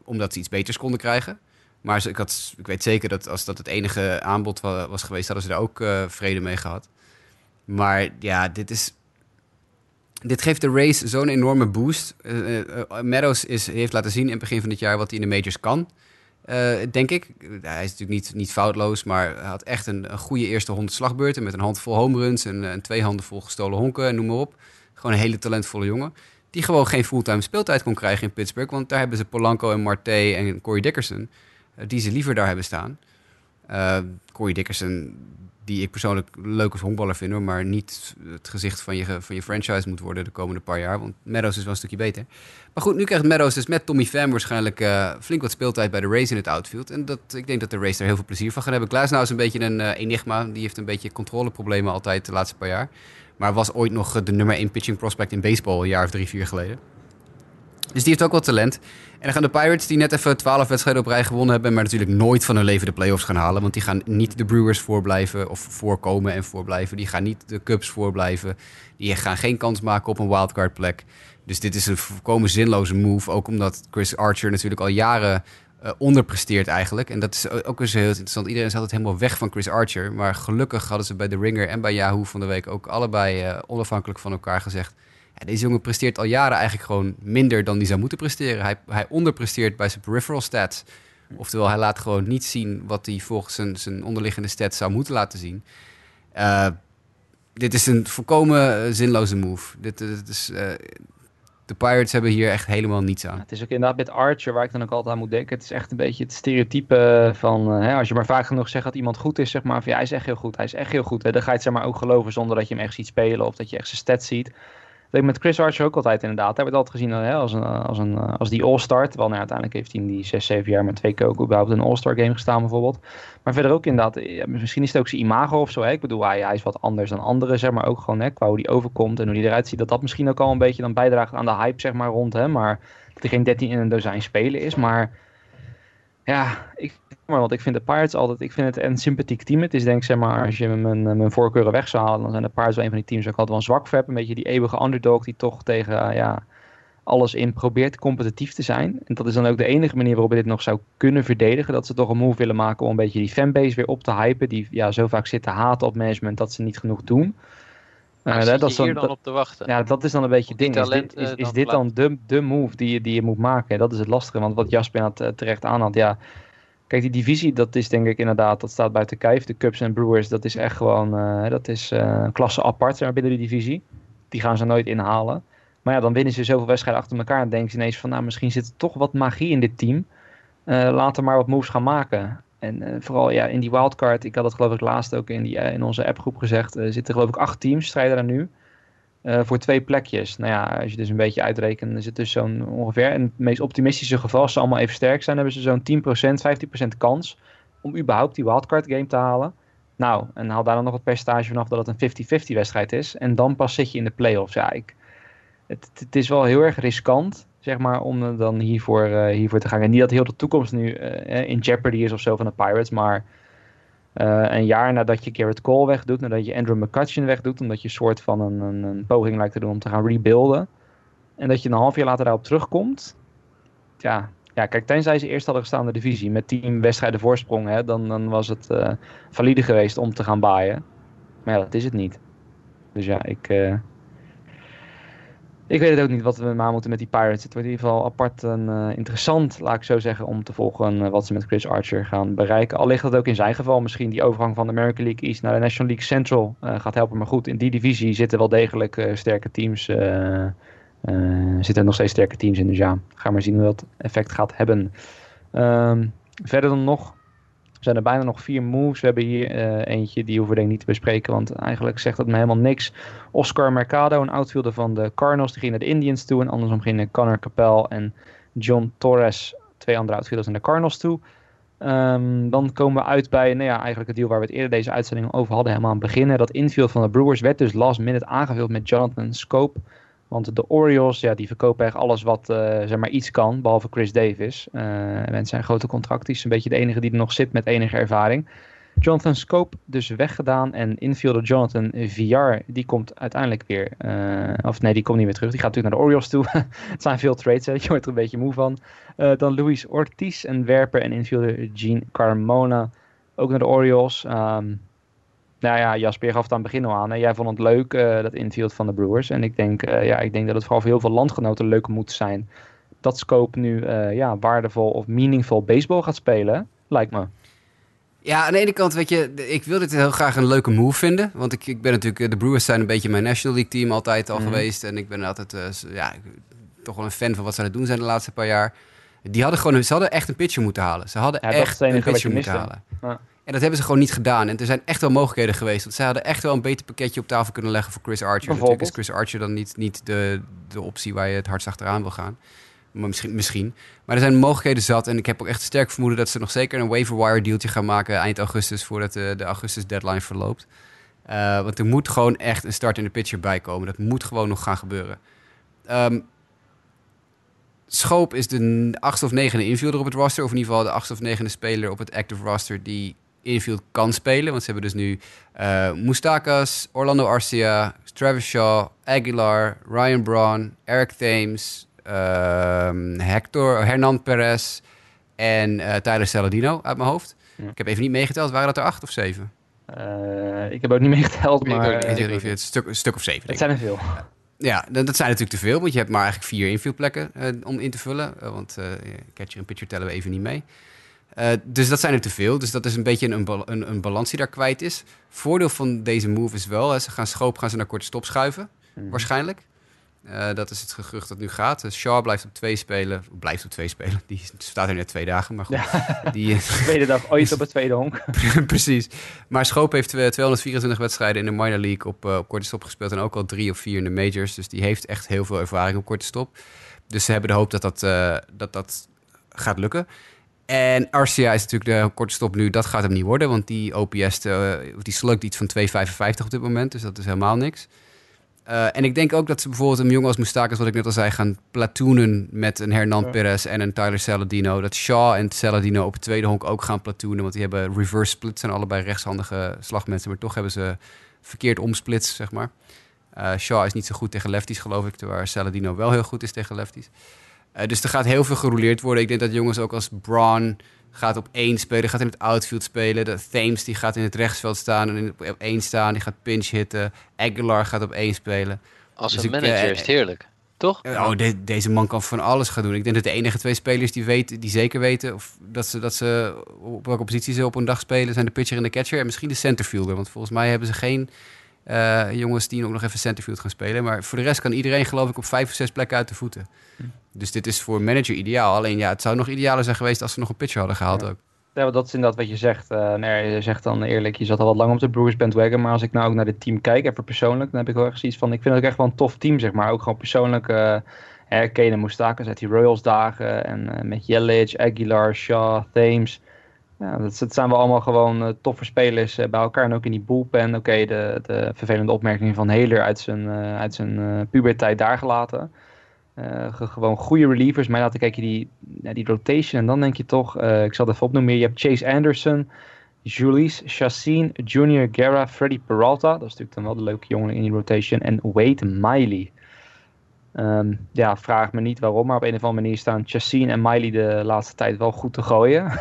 omdat ze iets beters konden krijgen. Maar ik, had, ik weet zeker dat als dat het enige aanbod was geweest, hadden ze daar ook uh, vrede mee gehad. Maar ja, dit is. Dit geeft de race zo'n enorme boost. Meadows is, heeft laten zien in het begin van dit jaar wat hij in de majors kan. Denk ik. Hij is natuurlijk niet, niet foutloos, maar had echt een, een goede eerste 100 slagbeurten. Met een handvol home runs en, en twee handen vol gestolen honken en noem maar op. Gewoon een hele talentvolle jongen. Die gewoon geen fulltime speeltijd kon krijgen in Pittsburgh. Want daar hebben ze Polanco en Marte en Corey Dickerson die ze liever daar hebben staan. Uh, Corey Dickerson, die ik persoonlijk leuk als honkballer vind, hoor, maar niet het gezicht van je, van je franchise moet worden de komende paar jaar. Want Meadows is wel een stukje beter. Maar goed, nu krijgt Meadows dus met Tommy Pham waarschijnlijk uh, flink wat speeltijd bij de Rays in het outfield. En dat, ik denk dat de Rays er heel veel plezier van gaan hebben. Glasnow is een beetje een uh, enigma. Die heeft een beetje controleproblemen altijd de laatste paar jaar. Maar was ooit nog de nummer 1 pitching prospect in baseball een jaar of drie, vier geleden. Dus die heeft ook wel talent. En dan gaan de Pirates, die net even 12 wedstrijden op rij gewonnen hebben, maar natuurlijk nooit van hun leven de playoffs gaan halen. Want die gaan niet de Brewers voorblijven of voorkomen en voorblijven. Die gaan niet de Cubs voorblijven. Die gaan geen kans maken op een wildcard plek. Dus dit is een volkomen zinloze move. Ook omdat Chris Archer natuurlijk al jaren uh, onderpresteert eigenlijk. En dat is ook eens heel interessant. Iedereen is altijd helemaal weg van Chris Archer. Maar gelukkig hadden ze bij The Ringer en bij Yahoo van de week ook allebei uh, onafhankelijk van elkaar gezegd deze jongen presteert al jaren eigenlijk gewoon minder dan hij zou moeten presteren. Hij, hij onderpresteert bij zijn peripheral stats. Oftewel, hij laat gewoon niet zien wat hij volgens zijn, zijn onderliggende stats zou moeten laten zien. Uh, dit is een volkomen zinloze move. Dit, dit is, de Pirates hebben hier echt helemaal niets aan. Het is ook inderdaad met Archer waar ik dan ook altijd aan moet denken. Het is echt een beetje het stereotype van... Hè, als je maar vaak genoeg zegt dat iemand goed is, zeg maar... Van, ja, hij is echt heel goed, hij is echt heel goed. Hè, dan ga je het zeg maar ook geloven zonder dat je hem echt ziet spelen... of dat je echt zijn stats ziet. Dat ik met Chris Archer ook altijd inderdaad. Hij werd altijd gezien hè, als, een, als, een, als die all-star. Terwijl nou, uiteindelijk heeft hij in die 6, 7 jaar met twee keer ook überhaupt een all-star game gestaan bijvoorbeeld. Maar verder ook inderdaad, misschien is het ook zijn imago of zo. Hè. Ik bedoel, hij, hij is wat anders dan anderen, zeg maar. Ook gewoon hè, qua hoe die overkomt en hoe die eruit ziet. Dat dat misschien ook al een beetje dan bijdraagt aan de hype, zeg maar, rond hem. Maar dat hij geen 13 in een dozijn spelen is. Maar ja, ik, maar, want ik vind de Pirates altijd, ik vind het een sympathiek team. Het is denk ik, zeg maar, als je mijn, mijn voorkeuren weg zou halen, dan zijn de Pirates wel een van die teams waar ik altijd wel zwak voor heb. Een beetje die eeuwige underdog die toch tegen, ja, alles in probeert competitief te zijn. En dat is dan ook de enige manier waarop je dit nog zou kunnen verdedigen. Dat ze toch een move willen maken om een beetje die fanbase weer op te hypen. Die ja, zo vaak zit te haten op management dat ze niet genoeg doen. Uh, dat is dan, hier dan op te wachten? Ja, dat is dan een beetje het ding. Talent, is dit, is, is dan, dit dan de, de move die, die je moet maken? Dat is het lastige, want wat Jasper had, terecht aanhad, ja... Kijk, die divisie, dat is denk ik inderdaad, dat staat buiten kijf. De Cubs en Brewers, dat is echt gewoon, uh, dat is een klasse apart binnen die divisie. Die gaan ze nooit inhalen. Maar ja, dan winnen ze zoveel wedstrijden achter elkaar en denken ze ineens van, nou, misschien zit er toch wat magie in dit team. laten we maar wat moves gaan maken. En uh, vooral ja, in die wildcard, ik had het geloof ik laatst ook in, die, uh, in onze appgroep gezegd, uh, zitten geloof ik acht teams, strijden daar nu. Voor twee plekjes. Nou ja, als je dus een beetje uitrekent, is het dus zo'n ongeveer. In het meest optimistische geval, als ze allemaal even sterk zijn, hebben ze zo'n 10%, 15% kans om überhaupt die wildcard game te halen. Nou, en haal daar dan nog het percentage vanaf dat het een 50-50 wedstrijd is. En dan pas zit je in de playoffs. Ja, ik, het, het is wel heel erg riskant zeg maar, om eh, dan hiervoor, eh, hiervoor te gaan. En niet dat heel de toekomst nu eh, in jeopardy is of zo van de Pirates, maar eh, een jaar nadat je Garrett Cole wegdoet, nadat je Andrew McCutcheon wegdoet, omdat je een soort van een, een, een poging lijkt te doen om te gaan rebuilden, en dat je een half jaar later daarop terugkomt, ja, ja kijk, tenzij ze eerst hadden gestaan de divisie met tien wedstrijden voorsprong, hè, dan, dan was het eh, valide geweest om te gaan baaien. Maar ja, dat is het niet. Dus ja, ik, eh, ik weet het ook niet wat we maar moeten met die Pirates. Het wordt in ieder geval apart en eh, interessant, laat ik zo zeggen, om te volgen eh, wat ze met Chris Archer gaan bereiken. Al ligt dat ook in zijn geval misschien die overgang van de American League East naar de National League Central eh, gaat helpen. Maar goed, in die divisie zitten wel degelijk sterke teams. zitten nog steeds sterke teams in. Dus ja, ga maar zien hoe dat effect gaat hebben. Ehm, verder dan nog zijn er bijna nog vier moves. We hebben hier eh, eentje, die hoeven we denk ik niet te bespreken, want eigenlijk zegt dat me helemaal niks. Oscar Mercado, een outfielder van de Cardinals, die ging naar de Indians toe. En andersom gingen Connor Capel en John Torres, twee andere outfielders, naar de Cardinals toe. Ehm, dan komen we uit bij nou ja, eigenlijk het deal waar we het eerder deze uitzending over hadden, helemaal aan het beginnen. Dat infield van de Brewers werd dus last minute aangevuld met Jonathan Scope. Want de Orioles, ja, die verkopen echt alles wat eh, zeg maar iets kan, behalve Chris Davis. Uh, met zijn grote contract, die is een beetje de enige die er nog zit met enige ervaring. Jonathan Scope dus weggedaan en infielder Jonathan Villar, die komt uiteindelijk weer, uh, of nee, die komt niet meer terug. Die gaat natuurlijk naar de Orioles toe. het zijn veel trades, hè. je wordt er een beetje moe van. Dan Luis Ortiz, een werper en infielder Gene Carmona, ook naar de Orioles. Um, nou ja, Jasper gaf het aan het begin al aan. Hè. Jij vond het leuk, uh, dat infield van de Brewers. En ik denk, uh, ja, ik denk dat het vooral voor heel veel landgenoten leuk moet zijn. Dat Scope nu uh, ja, waardevol of meaningful baseball gaat spelen, lijkt me. Ja, aan de ene kant, weet je, ik wil dit heel graag een leuke move vinden. Want ik, ik ben natuurlijk, de Brewers zijn een beetje mijn National League team altijd al mm. geweest. En ik ben altijd, ja, toch wel een fan van wat ze aan het doen zijn de laatste paar jaar. Die hadden gewoon, ze hadden echt een pitcher moeten halen. Ze hadden ja, echt een pitcher moeten halen. Ja. En dat hebben ze gewoon niet gedaan. En er zijn echt wel mogelijkheden geweest. Want zij hadden echt wel een beter pakketje op tafel kunnen leggen voor Chris Archer. Natuurlijk is Chris Archer dan niet, niet de, de optie waar je het hardst achteraan wil gaan. Maar misschien, misschien. Maar er zijn mogelijkheden zat. En ik heb ook echt sterk vermoeden dat ze nog zeker een waiver wire dealtje gaan maken eind augustus. Voordat de, de augustus deadline verloopt. Uh, want er moet gewoon echt een start in de pitcher bij komen. Dat moet gewoon nog gaan gebeuren. Um, Schoop is de achtste of negende infielder op het roster. Of in ieder geval de achtste of negende speler op het active roster die infield kan spelen. Want ze hebben dus nu uh, Mustakas, Orlando Arcia, Travis Shaw, Aguilar, Ryan Braun, Eric Thames, uh, Hector, Hernan Perez en uh, Tyler Saladino uit mijn hoofd. Ja. Ik heb even niet meegeteld. Waren dat er acht of zeven? Uh, ik heb ook niet meegeteld, maar... Ik weet niet, het stuk, een stuk of zeven. Het zijn er veel. Ja, dat zijn natuurlijk te veel, want je hebt maar eigenlijk vier infieldplekken uh, om in te vullen. Uh, want uh, catcher en pitcher tellen we even niet mee. Dus dat zijn er te veel. Dus dat is een beetje een, een, een balans die daar kwijt is. Voordeel van deze move is wel, hè, ze gaan schoop gaan ze naar korte stop schuiven, mm. waarschijnlijk. Uh, dat is het gerucht dat nu gaat. Dus Shaw blijft op twee spelen. Blijft op twee spelen. Die staat er net twee dagen. Maar goed. Ja. Die, tweede dag ooit op het tweede honk. Precies. Maar Schoop heeft 224 wedstrijden in de minor league op, uh, op korte stop gespeeld. En ook al drie of vier in de majors. Dus die heeft echt heel veel ervaring op korte stop. Dus ze hebben de hoop dat dat, uh, dat, dat gaat lukken. En Arcia is natuurlijk de korte stop nu. Dat gaat hem niet worden. Want die OPS, die slukt iets van 2,55 op dit moment. Dus dat is helemaal niks. Uh, en ik denk ook dat ze bijvoorbeeld een jongen als Mustakas, wat ik net al zei, gaan platoonen met een Hernan ja. Perez en een Tyler Saladino. Dat Shaw en Saladino op het tweede honk ook gaan platoonen, want die hebben reverse split, zijn allebei rechtshandige slagmensen, maar toch hebben ze verkeerd omsplits, zeg maar. Uh, Shaw is niet zo goed tegen lefties, geloof ik, terwijl Saladino wel heel goed is tegen lefties. Uh, dus er gaat heel veel gerouleerd worden. Ik denk dat jongens ook als Braun gaat op één spelen, gaat in het outfield spelen. De Thames die gaat in het rechtsveld staan en op één staan, die gaat pinch hitten. Aguilar gaat op één spelen. Als dus een manager uh, is het heerlijk, toch? Oh, de, deze man kan van alles gaan doen. Ik denk dat de enige twee spelers die, weten, die zeker weten of dat, ze, dat ze op welke positie ze op een dag spelen, zijn de pitcher en de catcher en misschien de centerfielder. Want volgens mij hebben ze geen uh, jongens die ook nog even centerfield gaan spelen. Maar voor de rest kan iedereen geloof ik op vijf of zes plekken uit de voeten. Hm. Dus dit is voor manager ideaal. Alleen ja, het zou nog idealer zijn geweest als ze nog een pitcher hadden gehaald ja. ook. Ja, dat is inderdaad wat je zegt. Uh, nee, je zegt dan eerlijk, je zat al wat lang op de Brewers bandwagon. Maar als ik nou ook naar dit team kijk, even persoonlijk, dan heb ik wel ergens iets van... Ik vind het ook echt wel een tof team, zeg maar. Ook gewoon persoonlijk uh, herkennen Moestakas uit die Royals dagen. En uh, met Yelich, Aguilar, Shaw, Thames. Ja, dat, zijn wel allemaal gewoon uh, toffe spelers uh, bij elkaar. En ook in die bullpen. Oké, de, de vervelende opmerking van Heler uit zijn, uh, uit zijn puberteit daar gelaten. Eh, ge- gewoon goede relievers. Maar laten kijk je die, naar die rotation en dan denk je toch, eh, ik zal het even opnoemen. Je hebt Chase Anderson, Julius Chassin, Junior Guerra, Freddy Peralta. Dat is natuurlijk dan wel de leuke jongen in die rotation. En Wade Miley. Ehm, ja, vraag me niet waarom, maar op een of andere manier staan Chassin en Miley de laatste tijd wel goed te gooien.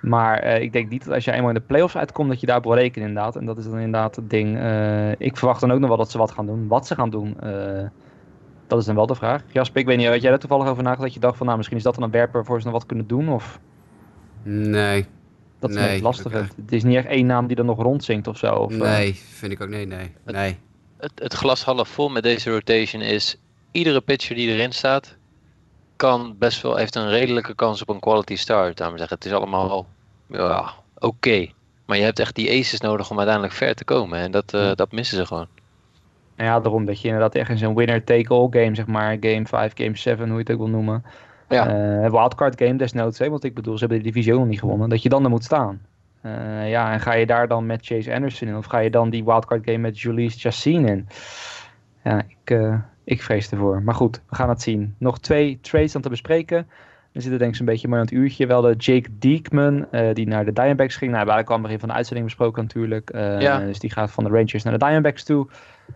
maar eh, ik denk niet dat als je eenmaal in de playoffs uitkomt, dat je daar wil rekenen inderdaad. En dat is dan inderdaad het ding. Eh, ik verwacht dan ook nog wel dat ze wat gaan doen. Wat ze gaan doen, eh, dat is dan wel de vraag. Jasper, ik weet niet, had jij er toevallig over nagedacht dat je dacht van, nou, misschien is dat dan een werper voor ze nog wat kunnen doen? Of Nee, dat is Nee, net lastig. oké. Het het is niet echt één naam die dan nog rondzinkt of zo. Of, nee, vind ik ook nee, nee, nee. Het, het glas half vol met deze rotation is... Iedere pitcher die erin staat... kan best wel, heeft een redelijke kans op een quality start. Daarom zeggen, het is allemaal ja, oké. Maar je hebt echt die aces nodig om uiteindelijk ver te komen. En dat, eh, dat missen ze gewoon. Nou ja, daarom dat je inderdaad echt in zo'n winner-take-all game, zeg maar, game 5, game 7, hoe je het ook wil noemen. Ja. Eh, wildcard game desnoods, hè, want ik bedoel, ze hebben de divisie nog niet gewonnen, dat je dan er moet staan. Eh, ja, en ga je daar dan met Chase Anderson in, of ga je dan die wildcard game met Julius Chassin in? Ja, ik, ik vrees ervoor. Maar goed, we gaan het zien. Nog twee trades aan te bespreken. We zitten denk ik zo'n beetje maar aan het uurtje. Wel de Jake Diekman, eh, die naar de Diamondbacks ging. Nou, daar kwam begin van de uitzending besproken natuurlijk. Eh, Ja. Dus die gaat van de Rangers naar de Diamondbacks toe.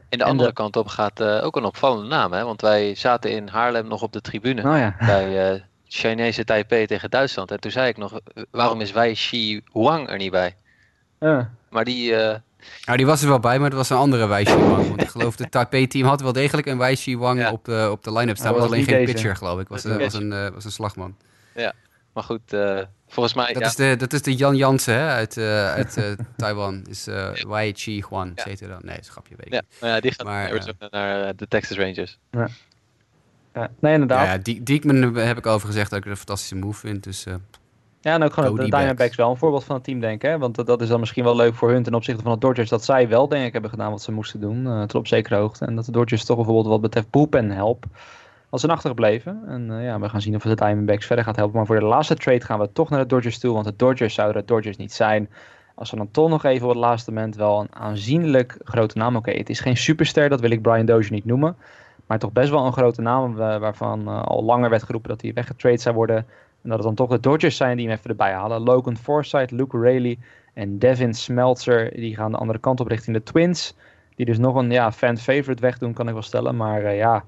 In de En andere de- kant op gaat eh, ook een opvallende naam. Hè? Want wij zaten in Haarlem nog op de tribune. Nou ja, bij Chinese Taipei tegen Duitsland. En toen zei ik nog, waarom is Wei Shi Wang er niet bij? Maar die, Nou, die was er wel bij, maar het was een andere Wei Shi Wang. Want ik geloof het Taipei-team had wel degelijk een Wei Shi Wang Ja. op de, op de line-up staan. Maar maar was alleen geen deze. pitcher, geloof ik. Was, was, een, eh, was een slagman. maar goed, eh, volgens mij... Dat, ja, is de, dat is de Jan Jansen hè, uit, eh, uit eh, Taiwan. Is eh Wei Chi Huan, Ja. heet hij dan. Nee, dat is een grapje, weet ik ja, nou ja, die gaat Maar, naar de Texas Rangers. ja. Nee, inderdaad. Ja, Ja, ja, Die- Diekman heb ik over gezegd dat ik het een fantastische move vind. Dus eh, en ook gewoon de Diamondbacks backs. wel een voorbeeld van het team, denk ik. Hè? Want dat, is dan misschien wel leuk voor hun ten opzichte van de Dodgers. Dat zij wel, denk ik, hebben gedaan wat ze moesten doen. eh, tot op zekere hoogte. En dat de Dodgers toch bijvoorbeeld wat betreft bullpen help. Als ze achtergebleven. En eh, ja, we gaan zien of het de Diamondbacks verder gaat helpen. Maar voor de laatste trade gaan we toch naar de Dodgers toe. Want de Dodgers zouden de Dodgers niet zijn. Als we dan toch nog even op het laatste moment wel een aanzienlijk grote naam. Oké, het is geen superster, dat wil ik Brian Dozier niet noemen. Maar toch best wel een grote naam wa- waarvan eh, al langer werd geroepen dat hij weggetrade zou worden. En dat het dan toch de Dodgers zijn die hem even erbij halen. Logan Forsythe, Luke Rayleigh en Devin Smeltzer. Die gaan de andere kant op richting de Twins. Die dus nog een ja, fan favorite wegdoen, kan ik wel stellen. Maar eh, ja,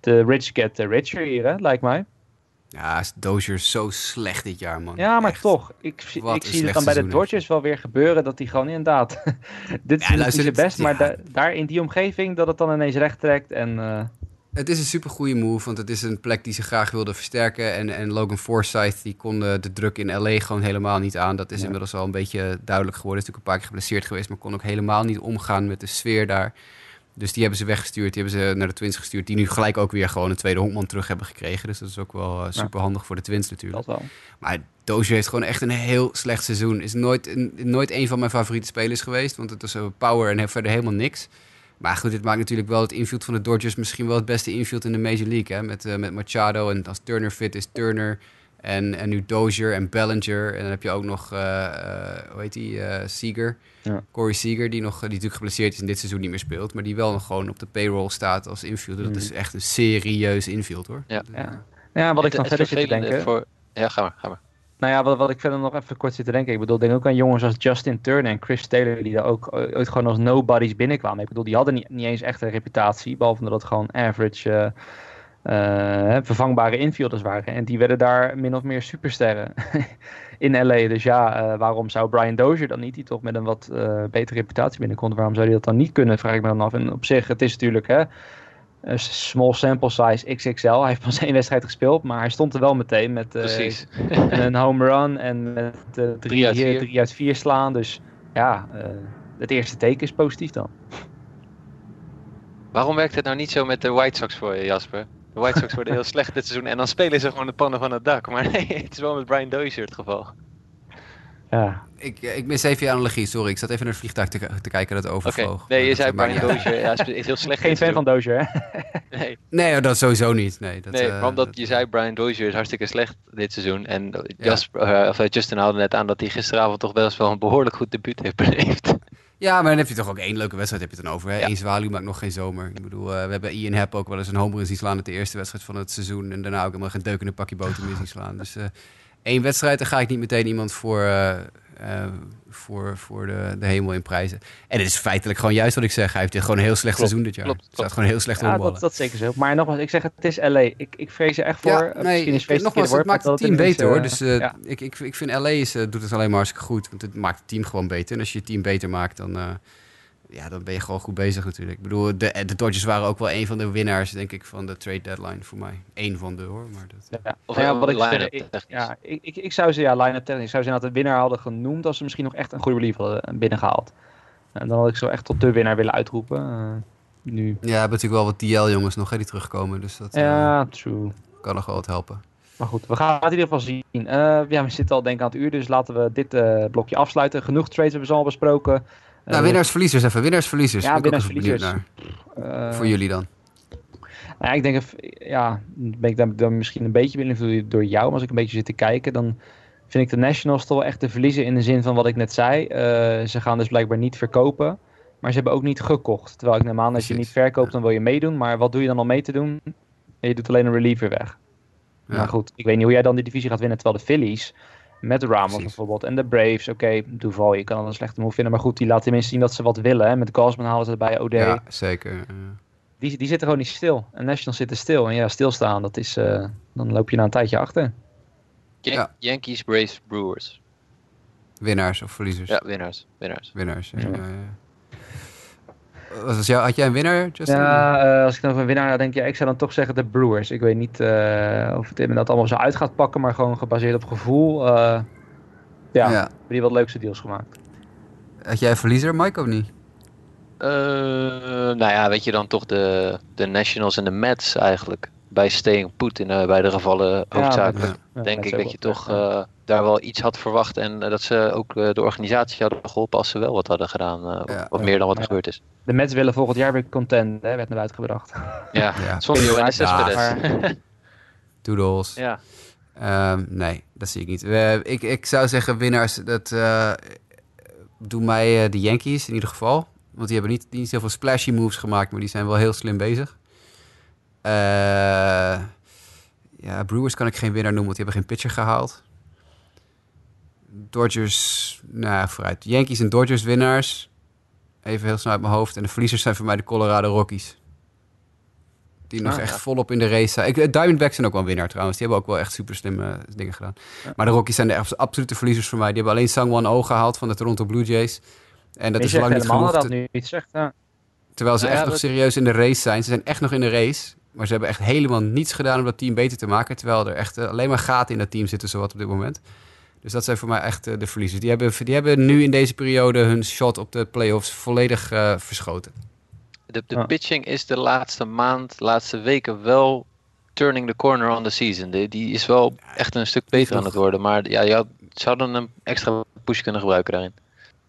de rich get the richer hier, hè, lijkt mij. ja, is Dozier zo slecht dit jaar, man. Ja, maar Echt. toch. Ik, Wat ik zie het dan bij de Dodgers wel weer gebeuren dat hij gewoon inderdaad... dit is Ja, niet luister, zijn het- best, maar da- daar in die omgeving dat het dan ineens recht trekt. En eh, Het is een super goede move, want het is een plek die ze graag wilden versterken. En, en Logan Forsythe die kon de, de druk in LA gewoon helemaal niet aan. Dat is Ja. inmiddels al een beetje duidelijk geworden. Is natuurlijk een paar keer geblesseerd geweest, maar kon ook helemaal niet omgaan met de sfeer daar. Dus die hebben ze weggestuurd, die hebben ze naar de Twins gestuurd. Die nu gelijk ook weer gewoon een tweede honkman terug hebben gekregen. Dus dat is ook wel super handig voor de Twins natuurlijk. dat wel. Maar Dozier heeft gewoon echt een heel slecht seizoen. Is nooit een, nooit een van mijn favoriete spelers geweest. Want het is een power en verder helemaal niks. Maar goed, dit maakt natuurlijk wel het infield van de Dodgers misschien wel het beste infield in de Major League. Hè? Met, eh, met Machado en als Turner fit is Turner. En, en nu Dozier en Bellinger. En dan heb je ook nog, eh, eh, hoe heet die, eh Seager. Ja. Corey Seager, die, nog, die natuurlijk geblesseerd is en dit seizoen niet meer speelt. Maar die wel nog gewoon op de payroll staat als infielder. Dat Mhm. is echt een serieus infield hoor. Ja. Ja. Ja, wat ik Het- dan het verder zit te denken... Voor... Ja, ga maar, ga maar. Nou ja, wat, ik verder nog even kort zit te denken. Ik bedoel, denk ook aan jongens als Justin Turner en Chris Taylor, die daar ook ooit gewoon als nobodies binnenkwamen. Ik bedoel, die hadden niet, niet eens echt een reputatie, behalve dat het gewoon average, eh, eh, vervangbare infielders waren. En die werden daar min of meer supersterren in LA. Dus ja, eh, waarom zou Brian Dozier dan niet, die toch met een wat betere reputatie binnenkomt, waarom zou hij dat dan niet kunnen, vraag ik me dan af. En op zich, het is natuurlijk, hè, small sample size XXL. Hij heeft pas één wedstrijd gespeeld, maar hij stond er wel meteen met... eh, een home run en met eh, drie, Drie uit vier. drie uit vier slaan. Dus ja, eh, het eerste teken is positief dan. Waarom werkt het nou niet zo met de White Sox voor je, Jasper? De White Sox worden heel slecht dit seizoen en dan spelen ze gewoon de pannen van het dak. Maar nee, het is wel met Brian Dozier het geval. Ja, Ik, ik mis even je analogie, sorry. Ik zat even naar het vliegtuig te, te kijken dat overvloog. nee, je zei Brian. Dozier ja, is heel slecht geen fan van. Dozier, hè? Nee, Nee, dat sowieso niet. Nee, dat, nee eh, omdat dat- je zei Brian Dozier is hartstikke slecht dit seizoen. En Jasper, eh, of, eh, Justin haalde net aan dat hij gisteravond toch best wel een behoorlijk goed debuut heeft beleefd. Ja, maar dan heb je toch ook één leuke wedstrijd heb je het dan over. Hè? Ja. Eén zwaluw maakt nog geen zomer. Ik bedoel, eh, we hebben Ian Happ ook wel eens een homer in zien slaan... in de eerste wedstrijd van het seizoen. En daarna ook helemaal geen deuk in een pakje boter meer zien slaan. Dus eh, één wedstrijd, daar ga ik niet meteen iemand voor, eh, eh, voor, voor de, de hemel in prijzen. En het is feitelijk gewoon juist wat ik zeg. Hij heeft gewoon een heel slecht Klopt, seizoen dit jaar. klopt, Hij staat gewoon heel slecht Ja, dat, dat zeker zo. Maar nogmaals, ik zeg het, het is LA. Ik, ik vrees er echt voor. Ja, nee, is het nogmaals, het maakt het team beter het hoor. Dus eh, eh, ja. ik, ik, ik vind LA is, doet het alleen maar hartstikke goed. Want het maakt het team gewoon beter. En als je je team beter maakt, dan, ja, dan ben je gewoon goed bezig natuurlijk. Ik bedoel, de, de Dodgers waren ook wel een van de winnaars, denk ik, van de trade deadline voor mij. Eén van de hoor. Maar dat, Ja. Of Nou ja, wat ik zeg, ik, technisch. ja, ik, ik, ik zou ze, ja, line-up technisch, ik zou ze inderdaad de winnaar hadden genoemd als ze misschien nog echt een goede relief hadden binnengehaald. En dan had ik zo echt tot de winnaar willen uitroepen. eh, nu. ja, we hebben natuurlijk wel wat DL-jongens nog hè, die terugkomen. Dus dat eh, Ja, true. kan nog wel wat helpen. Maar goed, we gaan het in ieder geval zien. Eh, ja, we zitten al denk ik aan het uur, dus laten we dit eh, blokje afsluiten. Genoeg trades hebben ze al besproken. Nou, Eh, winnaars-verliezers even. Winnaars-verliezers. Ja, Ben ik ook even winnaars-verliezers. benieuwd naar. eh, voor jullie dan. Nou, ja, ik denk, even- ja, ben ik dan, misschien een beetje beïnvloed door jou, maar als ik een beetje zit te kijken, dan vind ik de Nationals toch wel echt te verliezen in de zin van wat ik net zei. Eh, ze gaan dus blijkbaar niet verkopen, maar ze hebben ook niet gekocht. Terwijl ik neem aan, als je niet verkoopt, dan wil je meedoen, maar wat doe je dan om mee te doen? Je doet alleen een reliever weg. Ja. Maar goed, ik weet niet hoe jij dan die divisie gaat winnen, terwijl de Phillies met de Ramos Precies. bijvoorbeeld en de Braves, oké, Duval, je kan dan een slechte move vinden, maar goed, die laten tenminste zien dat ze wat willen. Hè? Met Gausman halen ze erbij, OD. Ja, zeker. eh. Die, die zitten gewoon niet stil. En Nationals zitten stil. En ja, stilstaan, dat is, eh, dan loop je na een tijdje achter. Yan- Ja. Yankees, Braves, Brewers. winnaars of verliezers. Ja, winnaars. winnaars. Winnaars. Ja. Ja. ja, was jou, had jij een winnaar, Justin? Ja, eh, als ik dan een winnaar denk, ja, ik zou dan toch zeggen de Brewers. Ik weet niet eh, of het inderdaad allemaal zo uit gaat pakken, maar gewoon gebaseerd op gevoel. eh, ja, Ja. hebben die wat leukste deals gemaakt. Had jij een verliezer, Mike, of niet? Eh, nou ja, weet je dan toch de, de Nationals en de Mets eigenlijk. Bij staying put in uh, beide gevallen hoofdzakelijk. Ja, denk ik dat je toch uh, daar wel iets had verwacht. En uh, dat ze ook uh, de organisatie hadden geholpen als ze wel wat hadden gedaan. Ja. wat meer dan wat er Ja. gebeurd is. De Mets willen volgend jaar weer content, hè, werd naar buiten gebracht. Ja, Ja. zonder Johannes Ja, Cespedes. maar- Doodles. Ja. Ehm, nee, dat zie ik niet. We, ik, ik zou zeggen winnaars, dat eh doen mij eh, de Yankees in ieder geval. Want die hebben niet, niet heel veel splashy moves gemaakt, maar die zijn wel heel slim bezig. Eh, ja, Brewers kan ik geen winnaar noemen, want die hebben geen pitcher gehaald. Dodgers, nou ja, vooruit. Yankees en Dodgers winnaars. Even heel snel uit mijn hoofd. En de verliezers zijn voor mij de Colorado Rockies. Die nog Ah, echt ja. volop in de race zijn. Ik, eh, Diamondbacks zijn ook wel een winnaar trouwens. Die hebben ook wel echt super slimme dingen gedaan. Maar de Rockies zijn de abs- absolute verliezers voor mij. Die hebben alleen Sangwon O gehaald van de Toronto Blue Jays. En dat Je is lang niet genoeg. dat te- nu iets zegt. Ja. terwijl ze Nou echt nog dat- serieus in de race zijn. Ze zijn echt nog in de race. Maar ze hebben echt helemaal niets gedaan om dat team beter te maken. Terwijl er echt eh, alleen maar gaten in dat team zitten, zowat op dit moment. Dus dat zijn voor mij echt eh, de verliezers. Die hebben, die hebben nu in deze periode hun shot op de playoffs volledig eh, verschoten. De, de pitching is de laatste maand, laatste weken wel turning the corner on the season. Die, die is wel echt een stuk beter aan het worden. Maar ja, je had- ze hadden een extra push kunnen gebruiken daarin.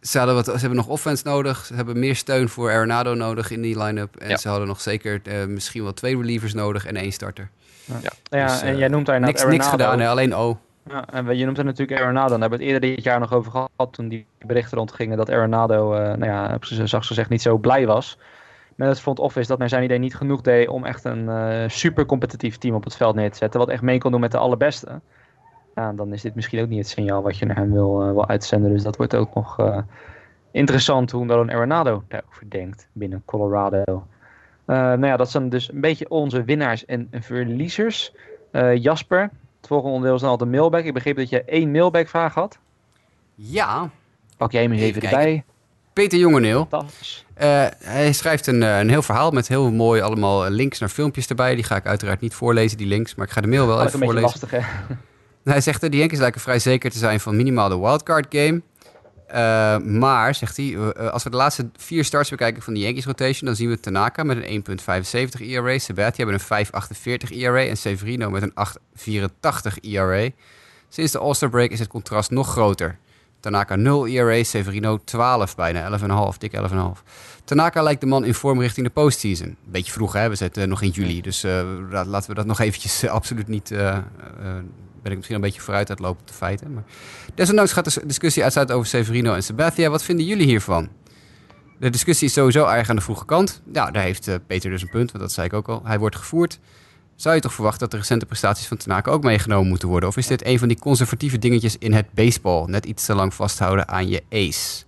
Ze, hadden wat, ze hebben nog offense nodig. Ze hebben meer steun voor Arenado nodig in die line-up. En Ja. ze hadden nog zeker eh, misschien wel twee relievers nodig en één starter. Nou ja, Dus, en eh, jij noemt daar Niks, inderdaad niks gedaan, hè? alleen O. Ja, en je noemt er natuurlijk Arenado. Daar hebben we het eerder dit jaar nog over gehad. Toen die berichten rondgingen dat Arenado, eh nou ja, zag gezegd niet zo blij was. Met het front office dat naar zijn idee niet genoeg deed om echt een eh, super competitief team op het veld neer te zetten. Wat echt mee kon doen met de allerbeste. Ja, dan is dit misschien ook niet het signaal wat je naar hem wil, eh, wil uitzenden. Dus dat wordt ook nog eh, interessant hoe dan Arenado daarover denkt binnen Colorado. Eh, nou ja, dat zijn dus een beetje onze winnaars en verliezers. Jasper, het volgende onderdeel is dan al de mailback. Ik begreep dat je één mailback vraag had. Ja, Pak jij hem eens Even even erbij. Peter Jongeneel. Eh, hij schrijft een, een heel verhaal met heel mooi allemaal links naar filmpjes erbij. Die ga ik uiteraard niet voorlezen, die links. Maar ik ga de mail wel Dat is even een beetje voorlezen. lastig, hè? Hij zegt, de Yankees lijken vrij zeker te zijn van minimaal de wildcard game. Eh, maar, zegt hij, eh, als we de laatste vier starts bekijken van de Yankees rotation... dan zien we Tanaka met een 1.75 ERA, Sabathia met een 5.48 ERA... en Severino met een 8.84 ERA. Sinds de All-Star break is het contrast nog groter. Tanaka 0 ERA, Severino 12 bijna, 11,5, dik 11,5. Tanaka lijkt de man in vorm richting de postseason. Beetje vroeg, hè? We zitten nog in juli. Dus eh, la- laten we dat nog eventjes absoluut niet... ben ik misschien een beetje vooruit aan het lopen op de feiten. Maar desondanks gaat de discussie uitsluitend over Severino en Sabathia. Wat vinden jullie hiervan? De discussie is sowieso erg aan de vroege kant. Ja, daar heeft eh, Peter dus een punt, want dat zei ik ook al. Hij wordt gevoerd. Zou je toch verwachten dat de recente prestaties van Tanaka ook meegenomen moeten worden? Of is dit een van die conservatieve dingetjes in het baseball? Net iets te lang vasthouden aan je ace.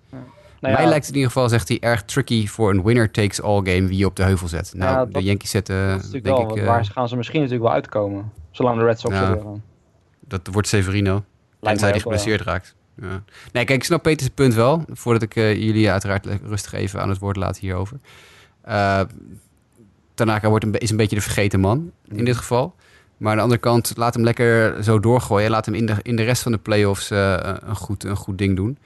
Nou Mij ja, lijkt het in ieder geval, zegt hij, erg tricky voor een winner-takes-all game wie je op de heuvel zet. Nou, Ja, de Yankees zetten, dat is natuurlijk denk wel, ik, want eh, waar gaan ze misschien natuurlijk wel uitkomen. Zolang de Red Sox Ja. er. Dat wordt Severino. Tenzij hij wel, geblesseerd raakt. Ja. Nee, kijk, ik snap Peters punt wel. Voordat ik eh, jullie uiteraard rustig even aan het woord laat hierover. Eh Tanaka wordt een, is een beetje de vergeten man in dit geval. Maar aan de andere kant, laat hem lekker zo doorgooien. Laat hem in de, in de rest van de playoffs eh, een, goed, een goed ding doen.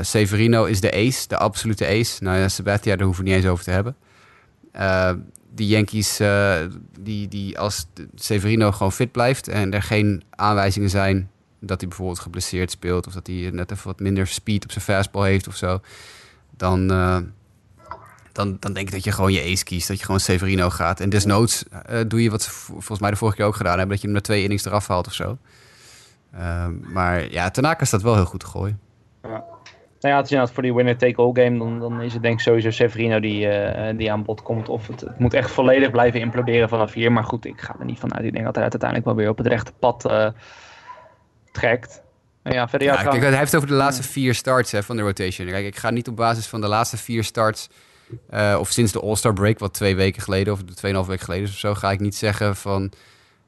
Severino is de ace, de absolute ace. Nou ja, Sabathia, daar hoeven we niet eens over te hebben. Die Yankees, eh, die, die als Severino gewoon fit blijft... en er geen aanwijzingen zijn dat hij bijvoorbeeld geblesseerd speelt... of dat hij net even wat minder speed op zijn fastball heeft of zo... dan, eh, dan, dan denk ik dat je gewoon je ace kiest. Dat je gewoon Severino gaat. En desnoods eh, doe je wat ze volgens mij de vorige keer ook gedaan hebben... dat je hem na twee innings eraf haalt of zo. Maar ja, Tanaka staat wel heel goed te gooien. Nou ja, het is inderdaad voor die winner-take-all game. Dan, dan is het denk ik sowieso Severino die, eh, die aan bod komt. Of het, het moet echt volledig blijven imploderen vanaf hier. Maar goed, ik ga er niet vanuit. Ik denk dat hij het uiteindelijk wel weer op het rechte pad eh, trekt. Nou ja, verder ja, kijk, hij heeft het over de laatste vier starts hè, van de rotation. Kijk, ik ga niet op basis van de laatste vier starts... eh, of sinds de All-Star break, wat twee weken geleden... of tweeënhalf weken geleden of zo... ga ik niet zeggen van...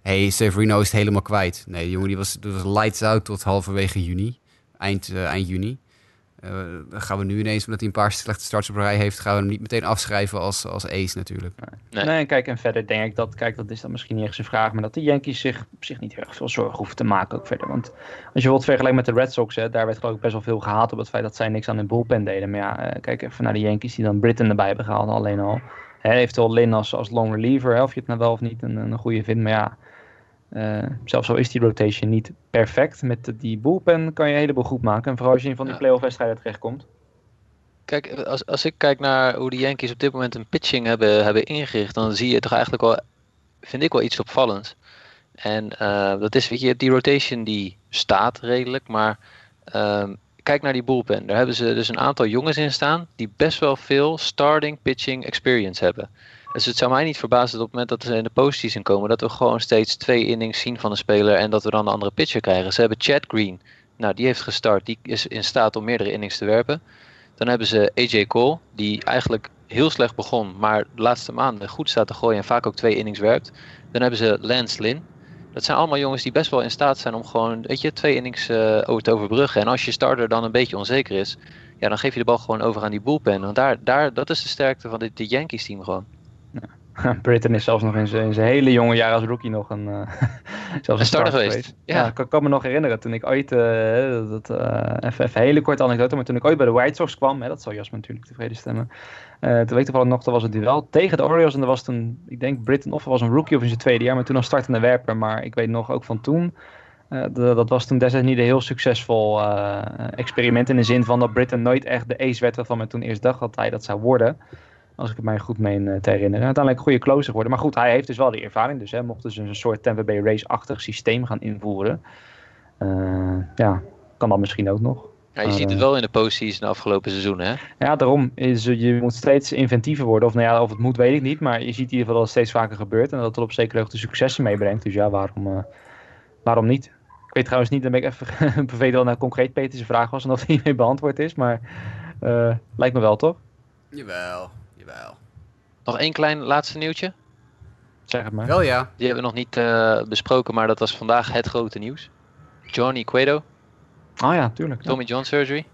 hey, Severino is het helemaal kwijt. Nee, jongen die was, die was lights out tot halverwege juni. Eind, eind juni. Eh, dan gaan we nu ineens, omdat hij een paar slechte starts op rij heeft... gaan we hem niet meteen afschrijven als, als ace natuurlijk. Nee. Nee, kijk, en verder denk ik dat, kijk, dat is dan misschien niet echt zijn vraag, maar dat de Yankees zich op zich niet heel erg veel zorgen hoeven te maken ook verder. Want als je bijvoorbeeld vergelijkt met de Red Sox, hè, daar werd geloof ik best wel veel gehaat op het feit dat zij niks aan hun bullpen deden. Maar ja, eh, kijk even naar de Yankees die dan Britton erbij hebben gehaald, alleen al. Hè, eventueel Lin als, als long reliever, hè, of je het nou wel of niet een, een goede vindt. Maar ja, eh, zelfs al is die rotation niet perfect, met die bullpen kan je een heleboel goed maken. En vooral als je in van die Ja. playoff wedstrijden terechtkomt. Kijk, als, als ik kijk naar hoe de Yankees op dit moment een pitching hebben, hebben ingericht, dan zie je toch eigenlijk wel, vind ik wel iets opvallends. En eh, dat is, weet je, die rotation die staat redelijk, maar ehm, kijk naar die bullpen. Daar hebben ze dus een aantal jongens in staan die best wel veel starting pitching experience hebben. Dus het zou mij niet verbazen dat op het moment dat ze in de postseason komen, dat we gewoon steeds twee innings zien van een speler en dat we dan een andere pitcher krijgen. Ze hebben Chad Green. Nou, die heeft gestart. Die is in staat om meerdere innings te werpen. Dan hebben ze AJ Cole, die eigenlijk heel slecht begon, maar de laatste maanden goed staat te gooien en vaak ook twee innings werpt. Dan hebben ze Lance Lynn. Dat zijn allemaal jongens die best wel in staat zijn om gewoon, weet je, twee innings eh, over te overbruggen. En als je starter dan een beetje onzeker is, ja, dan geef je de bal gewoon over aan die bullpen. Want daar, daar, dat is de sterkte van dit, dit Yankees team gewoon. Britton is zelfs nog in zijn in zijn hele jonge jaar als rookie nog een, eh zelfs Een starter geweest. Ja, Ja. ik kan, kan me nog herinneren toen ik ooit, eh, dat, eh, even, hele korte anekdote, maar toen ik ooit bij de White Sox kwam, hè, dat zal Jasper natuurlijk tevreden stemmen. Toen weet ik toevallig nog, er was het duel tegen de Orioles en er was toen, ik denk Britton of was een rookie of in zijn tweede jaar, maar toen nog startende werper. Maar ik weet nog ook van toen, de- dat was toen destijds niet een heel succesvol experiment in de zin van dat Britton nooit echt de ace werd waarvan men toen eerst dacht dat hij dat zou worden. Als ik het mij goed meen eh, te herinneren. Uiteindelijk een goede closer worden. Maar goed, hij heeft dus wel die ervaring. Dus hij mocht dus een soort Tampa Bay Race-achtig systeem gaan invoeren. Eh, ja, kan dat misschien ook nog. Ja, je ziet het eh, wel in de postseason de afgelopen seizoenen, hè? Ja, daarom is je moet steeds inventiever worden. Of nou ja, of het moet, weet ik niet. Maar je ziet in ieder geval dat het steeds vaker gebeurt. En dat het op zekere hoogte successen meebrengt. Dus ja, waarom, eh, waarom niet? Ik weet trouwens niet, dan ben ik even bevelen wat nou concreet Peter's vraag was. En of die mee beantwoord is. Maar eh, lijkt me wel, toch? Jawel, jawel. Nog één klein laatste nieuwtje. Zeg het maar. Wel ja. Die hebben we nog niet eh, besproken, maar dat was vandaag het grote nieuws. Johnny Cueto, Oh ja, tuurlijk. ja. Tommy John surgery.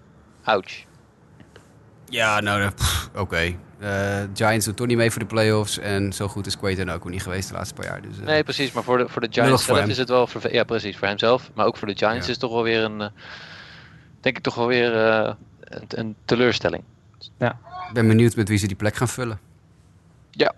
Ouch. Ja, nou, eh, oké. Eh, Giants doen toch niet mee voor de playoffs. En zo goed is Quaton ook niet geweest de laatste paar jaar. Dus, eh, Nee, precies. Maar voor de, voor de Giants voor zelf hem. is het wel... Ja, precies. Voor hemzelf. Maar ook voor de Giants Ja. is het toch wel weer een... denk ik toch wel weer eh, een, een teleurstelling. Ik ben benieuwd met wie ze die plek gaan vullen. Ja,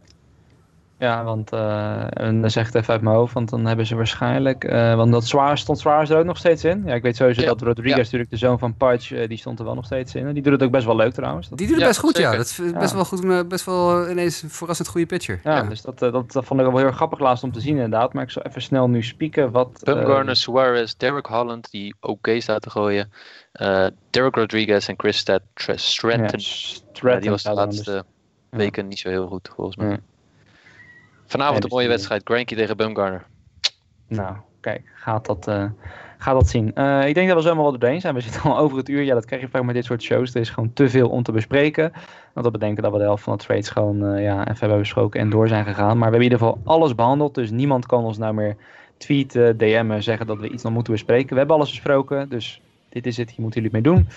Ja, want uh, en dan zeg ik het even uit mijn hoofd, want dan hebben ze waarschijnlijk, uh, want dat zwaar stond zwaar er ook nog steeds in. Ja, ik weet sowieso Ja, dat Rodriguez ja. natuurlijk de zoon van Pudge, uh, die stond er wel nog steeds in. Die doet het ook best wel leuk trouwens. Dat- Die doet het Ja, best goed, ja. Dat is best Ja. wel goed, eh, best wel ineens een verrassend goede pitcher. ja, Ja. dus dat, eh, dat, dat vond ik wel heel erg grappig laatst om te zien inderdaad. Maar ik zal even snel nu spieken wat... eh, Bumgarner, Suarez, Derek Holland, die oké staat te gooien. eh Derek Rodriguez en Chris Stratton. Ja, Stratton die was de dan dus. laatste weken niet zo heel goed, volgens mij. Vanavond een mooie wedstrijd. Granky tegen Bumgarner. Nou, kijk, gaat dat, eh, gaat dat zien. Eh, ik denk dat we zo helemaal wel doorheen zijn. We zitten al over het uur. Ja, dat krijg je vaak met dit soort shows. Er is gewoon te veel om te bespreken. Want dat bedenken dat we de helft van de trades gewoon eh, ja, even hebben besproken en door zijn gegaan. Maar we hebben in ieder geval alles behandeld. Dus niemand kan ons nou meer tweeten, DM'en, zeggen dat we iets nog moeten bespreken. We hebben alles besproken. Dus dit is het. Hier moeten jullie het mee doen.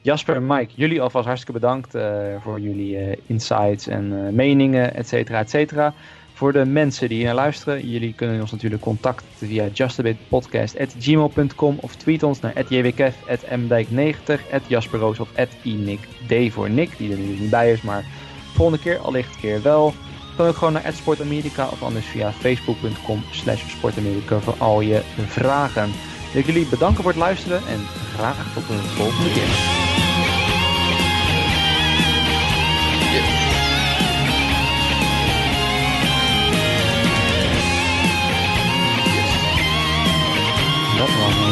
Jasper en Mike, jullie alvast hartstikke bedankt voor jullie insights en meningen, et cetera, et cetera. Voor de mensen die hier naar luisteren, jullie kunnen ons natuurlijk contacten via justabitpodcast.gmail.com of tweet ons naar jwkf, mdijk90, jasperroos of inicd voor Nick, die er nu niet bij is, maar volgende keer, allicht keer wel. Kan ook gewoon naar @sportamerika of anders via facebook.com slash sportamerika voor al je vragen. Wil ik jullie bedanken voor het luisteren en graag tot de volgende keer. not wrong.